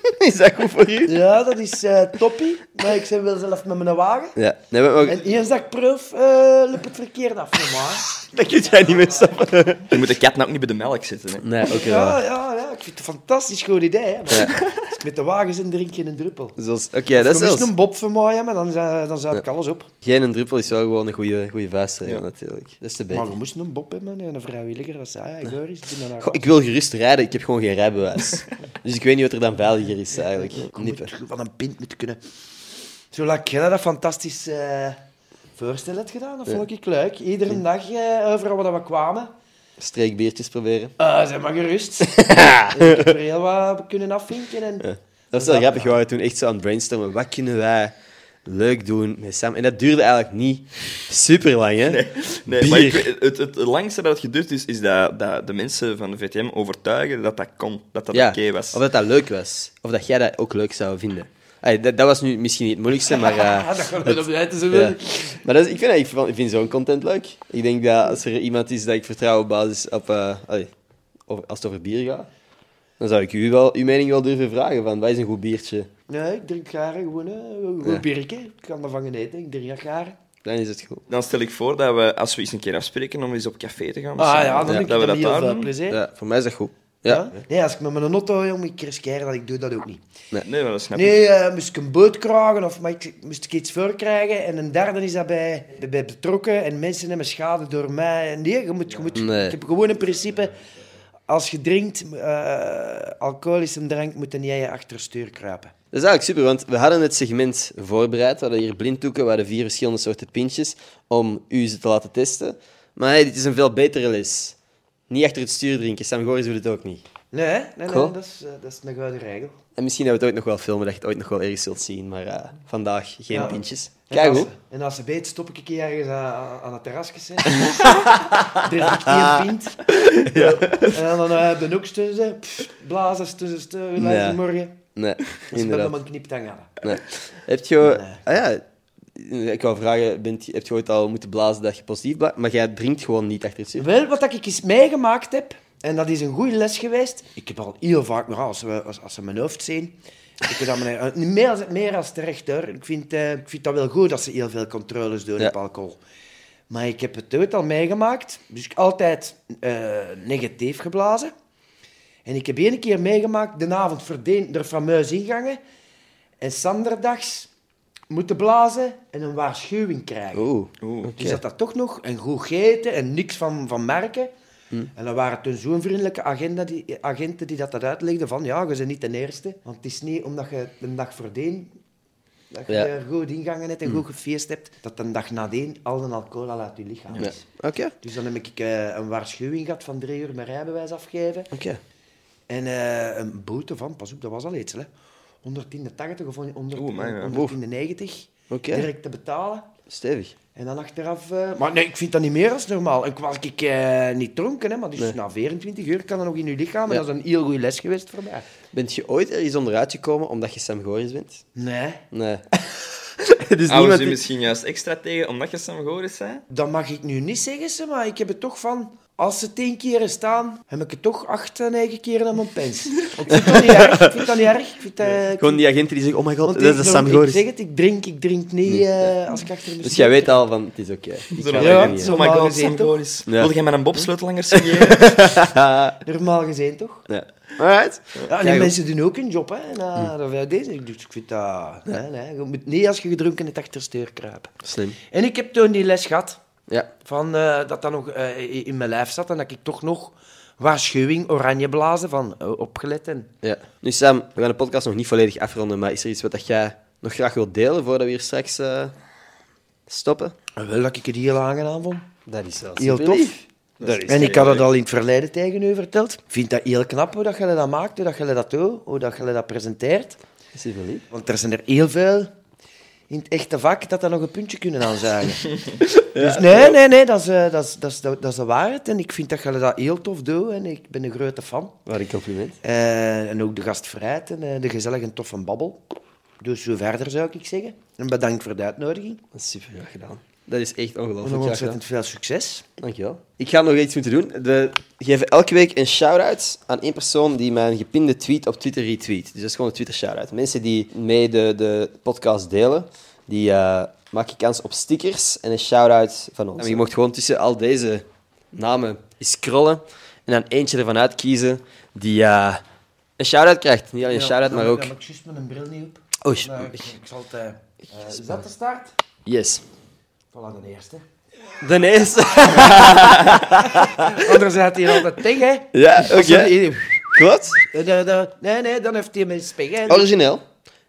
is dat goed voor u? Ja, dat is eh toppie. Maar ik ben wel zelf met mijn wagen. Ja. Nee, maar, En eens dat ik proef, eh loopt het verkeerd af, normaal. dat kun jij niet meer stoppen. Je moet de kat nou ook niet bij de melk zitten. Hè. Nee, oké. Ja, wel. ja, ja, ik vind het een fantastisch goed idee. Hè. Maar met de wagen zit, drink je een druppel. Zoals- Oké, dat is zelfs... een bob van mij, maar dan, dan zou ik alles op. Geen een druppel is wel gewoon een goede, goede vuistregel, Ja. natuurlijk. Dat is te Maar beter. je moest een bob hebben, hè, een vrijwilliger. Dat zei doe dat nou Goh, ik wil gerust rijden, ik heb gewoon geen rijbewijs. dus ik weet niet wat er dan veiliger is, eigenlijk. Je moet een pint moeten kunnen. Zo laat jij dat fantastisch eh voorstel hebt gedaan, dat vond ik leuk. Iedere dag, eh, overal waar we kwamen. Streekbiertjes proberen. Ah, zeg maar gerust. ik heb er heel wat kunnen afvinken. En... Dat was wel grappig, we waren toen echt zo aan het brainstormen. Wat kunnen wij leuk doen met Sam? En dat duurde eigenlijk niet super lang, hè? Nee, maar ik het, het, langste dat het geduurd is, is dat, dat de mensen van de VTM overtuigen dat dat kon, dat dat Ja, oké was. Of dat dat leuk was. Of dat jij dat ook leuk zou vinden. Allee, dat, dat was nu misschien niet het moeilijkste, maar... eh, Ah, dat gaat wel op de ja. Maar dat is, ik vind, ik vind, ik vind zo'n content leuk. Ik denk dat als er iemand is dat ik vertrouw op basis op... eh, allee, over- als het over bier gaat, dan zou ik u wel, uw mening wel durven vragen van, wat is een goed biertje? Nee, ik drink graag gewoon eh, een goed Ja. Ik kan ervan genieten, ik drink dat graag. Dan is het goed. Dan stel ik voor dat we, als we eens een keer afspreken om eens op café te gaan... Ah ja, dan Ja, dat we dat dat heel daar veel doen. plezier. Ja, voor mij is dat goed. Ja. Nee, als ik met mijn auto jong, ik dat, ik doe dat ook niet. Nee, maar dat snap ik. Nee, eh, moest ik een boot kragen of ik, moest ik iets voor krijgen. En een derde is daarbij bij betrokken en mensen hebben schade door mij. Nee, je moet, je moet, Nee. ik heb gewoon een principe. Als je drinkt, eh alcoholische drank, moet je niet aan je achterstuur kruipen. Dat is eigenlijk super, want we hadden het segment voorbereid. We hadden hier blinddoeken, we hadden vier verschillende soorten pintjes om u ze te laten testen. Maar hey, dit is een veel betere les. Niet achter het stuur drinken. Sam Goris doet het ook niet. Nee, hè? nee, nee Cool. dat, is, eh, dat is een gouden regel. En misschien dat we het ooit nog wel filmen, dat je het ooit nog wel ergens zult zien. Maar eh, vandaag geen Ja. pintjes. Kijk hoe. en als ze beet, stop ik een keer ergens aan, aan het terrasje. Drink ik één pint. En dan eh, de noeks tussen, blazen tussen, tussen, Nee. morgen. Nee, Dus inderdaad. op een kniptang aan. Nee. Heb je... Nee. Ah ja, ik wou vragen, bent, heb je ooit al moeten blazen dat je positief blijft? Maar jij drinkt gewoon niet achter het stuur? Wel, wat ik eens meegemaakt heb, en dat is een goede les geweest. Ik heb al heel vaak, maar als ze, als, als ze mijn hoofd zien, ik heb dat mijn, eh, meer, als, meer als terecht hoor. Ik vind, eh, ik vind dat wel goed dat ze heel veel controles doen Ja. op alcohol. Maar ik heb het ooit al meegemaakt, dus ik altijd eh, negatief geblazen. En ik heb één keer meegemaakt, de avond verdien de fameuze ingangen. En zanderdags moeten blazen en een waarschuwing krijgen. Oeh. Oeh. Dus dat dat toch nog een goed gegeten en niks van, van merken. En dan waren toen zo'n vriendelijke agenda die, agenten die dat, dat uitlegden van ja, je bent niet de eerste. Want het is niet omdat je een dag voordien dat je Ja. er goed ingangen hebt en goed gefeest hebt, dat een dag nadien al de alcohol al uit je lichaam Ja. is. Oké. Dus dan heb ik eh, een waarschuwing gehad van drie uur mijn rijbewijs afgeven. Oké. En eh, een boete van, pas op, dat was al iets, hè. 180 of 100, Oeh, man, ja. 190 Oké. direct te betalen. Stevig. En dan achteraf... eh, Maar nee, ik vind dat niet meer als normaal. En was ik eh, niet dronken, hè, maar dus Nee. na 24 uur kan dat nog in je lichaam. En Ja. dat is een heel goede les geweest voor mij. Bent je ooit ergens onderuit gekomen omdat je Sam Goris bent? Nee, Nee. dus Houden niemand... ze misschien juist extra tegen omdat je Sam Goris zei? dat mag ik nu niet zeggen, ze, maar ik heb het toch van... Als ze tien keren staan, heb ik het toch acht, eh, negen keren aan mijn pens. Want ik vind dat niet erg. Ik vind dat niet erg. Ik vind, eh, ik Gewoon die agenten die zeggen, oh my god, dat ik, is Sam ik Goris. zeg het, ik drink, ik drink niet eh, als ik achter de Dus jij weet al van, het is oké. Ik ga Ja, niet Oh my Normaal god, gezien Sam toch? Goris. Ja. Wil jij met een bobsleutelanger signeren? Normaal gezien, toch? Ja. Alright. Ja, en die mensen doen ook hun job, hè. En, uh, dat wij deze, dus ik vind dat... Nee, nee, je moet niet als je gedronken het achtersteer kruipen. Slim. En ik heb toen die les gehad, Ja. van, eh, dat dat nog eh, in mijn lijf zat en dat ik toch nog waarschuwing oranje blazen van eh, opgelet. En... ja. Nu Sam, we gaan de podcast nog niet volledig afronden, maar is er iets wat dat jij nog graag wilt delen voordat we hier straks eh, stoppen? En wel dat ik het heel aangenaam vond. Dat is wel Heel tof. lief. Dat is En ik had het al in het verleden tegen u verteld. Ik vind dat heel knap hoe dat je dat maakt, hoe dat je dat doet, hoe dat je dat presenteert. super lief. Want er zijn er heel veel in het echte vak dat daar nog een puntje kunnen aanzuigen. Dus nee, nee, nee, dat is, eh, dat, is, dat, is, dat is de waarheid. En ik vind dat je dat heel tof doet en ik ben een grote fan. Wat een compliment. Eh, en ook de gastvrijheid en de gezellige en toffe babbel. Dus zo verder zou ik zeggen. En bedankt voor de uitnodiging. Dat is super graag gedaan. Dat is echt En ongelooflijk nog ontzettend veel succes. Dankjewel. Ik ga nog iets moeten doen. We geven elke week een shout-out aan één persoon die mijn gepinde tweet op Twitter retweet. Dus dat is gewoon een Twitter shout-out. Mensen die mee de, de podcast delen, die uh, maken kans op stickers en een shout-out van ons. En je mocht gewoon tussen al deze namen scrollen en dan eentje ervan uitkiezen die uh, een shout-out krijgt. Niet alleen een shout-out, maar ook... Dan heb ik juist met een bril niet op. Oh, ik, ik zal het... eh, eh, is dat de start? yes. Voilà, de eerste. De eerste. Anders had hij altijd tegen, hè. ja, oké. Eh, de- de- Nee, nee, dan heeft hij mijn spaghetti. Origineel.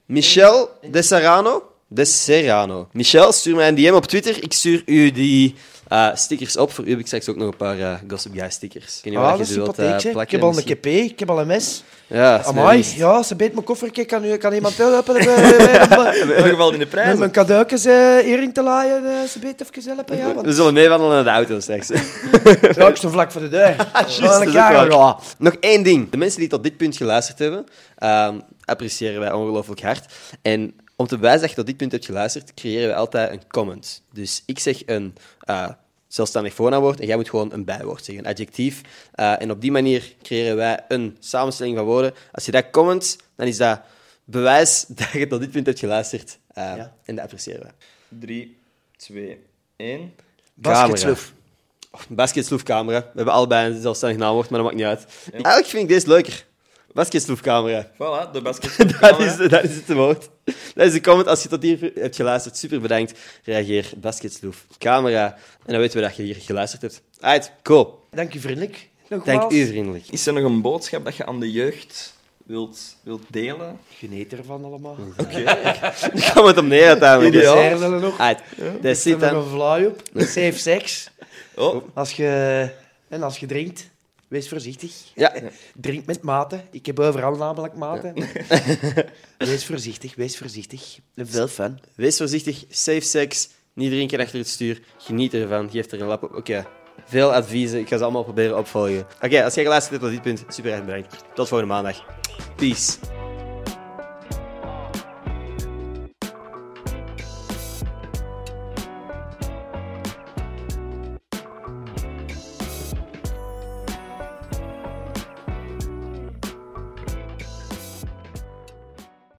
Michel De Serrano. De Serrano. Michel, stuur mij een DM op Twitter. Ik stuur u die eh, stickers op. Voor u heb ik straks ook nog een paar eh, Gossip Guy stickers. Ik Ah, dat je wilt eh, hè. Ik plakken. heb al een. KP, ik heb al een mes. Ja, Amai, ja, ze beet mijn koffertje. Kan, u, kan iemand helpen? Met In ieder geval in de prijs. mijn cadeautjes eh, hierin te laaien, ze beet even helpen. Ja, want We zullen meewandelen naar de auto straks. ja, ik vlak voor de deur. Ja. Nog één ding. De mensen die tot dit punt geluisterd hebben, ehm, appreciëren wij ongelooflijk hard. En om te bewijzen dat je tot dit punt hebt geluisterd, creëren wij altijd een comment. Dus ik zeg een eh, zelfstandig voornaamwoord en jij moet gewoon een bijwoord zeggen, een adjectief. Eh, en op die manier creëren wij een samenstelling van woorden. Als je dat comment, dan is dat bewijs dat je tot dit punt hebt geluisterd. Eh, Ja. En dat appreciëren wij. 3, 2, 1. Basketsloef. Basketsloefcamera. We hebben allebei een zelfstandig naamwoord, maar dat maakt niet uit. Eigenlijk vind ik deze leuker. Basketsloefcamera. Voilà, de basket. Dat is, dat is het woord. Dat is de comment. Als je tot hier hebt geluisterd, super bedankt. Reageer basketsloef. Camera. En dan weten we dat je hier geluisterd hebt. Uit, cool. Dank u vriendelijk. Nogmaals. Dank u vriendelijk. Is er nog een boodschap dat je aan de jeugd wilt, wilt delen? Geniet ervan allemaal. Daar gaan we het om neer uiteindelijk. Ideaal. Dus- dan nog. Uit. Dat Er zit nog dan. een fly op. Safe sex. Oh, Als je, en als je drinkt, wees voorzichtig. Ja. Drink met mate. Ik heb overal namelijk mate. wees voorzichtig, wees voorzichtig. Veel fun. Wees voorzichtig. Safe sex. Niet drinken achter het stuur. Geniet ervan. Geef er een lap op. Oké. Veel adviezen. Ik ga ze allemaal proberen opvolgen. Oké, als jij geluisterd hebt tot dit punt, super erg bedankt. Tot volgende maandag. Peace.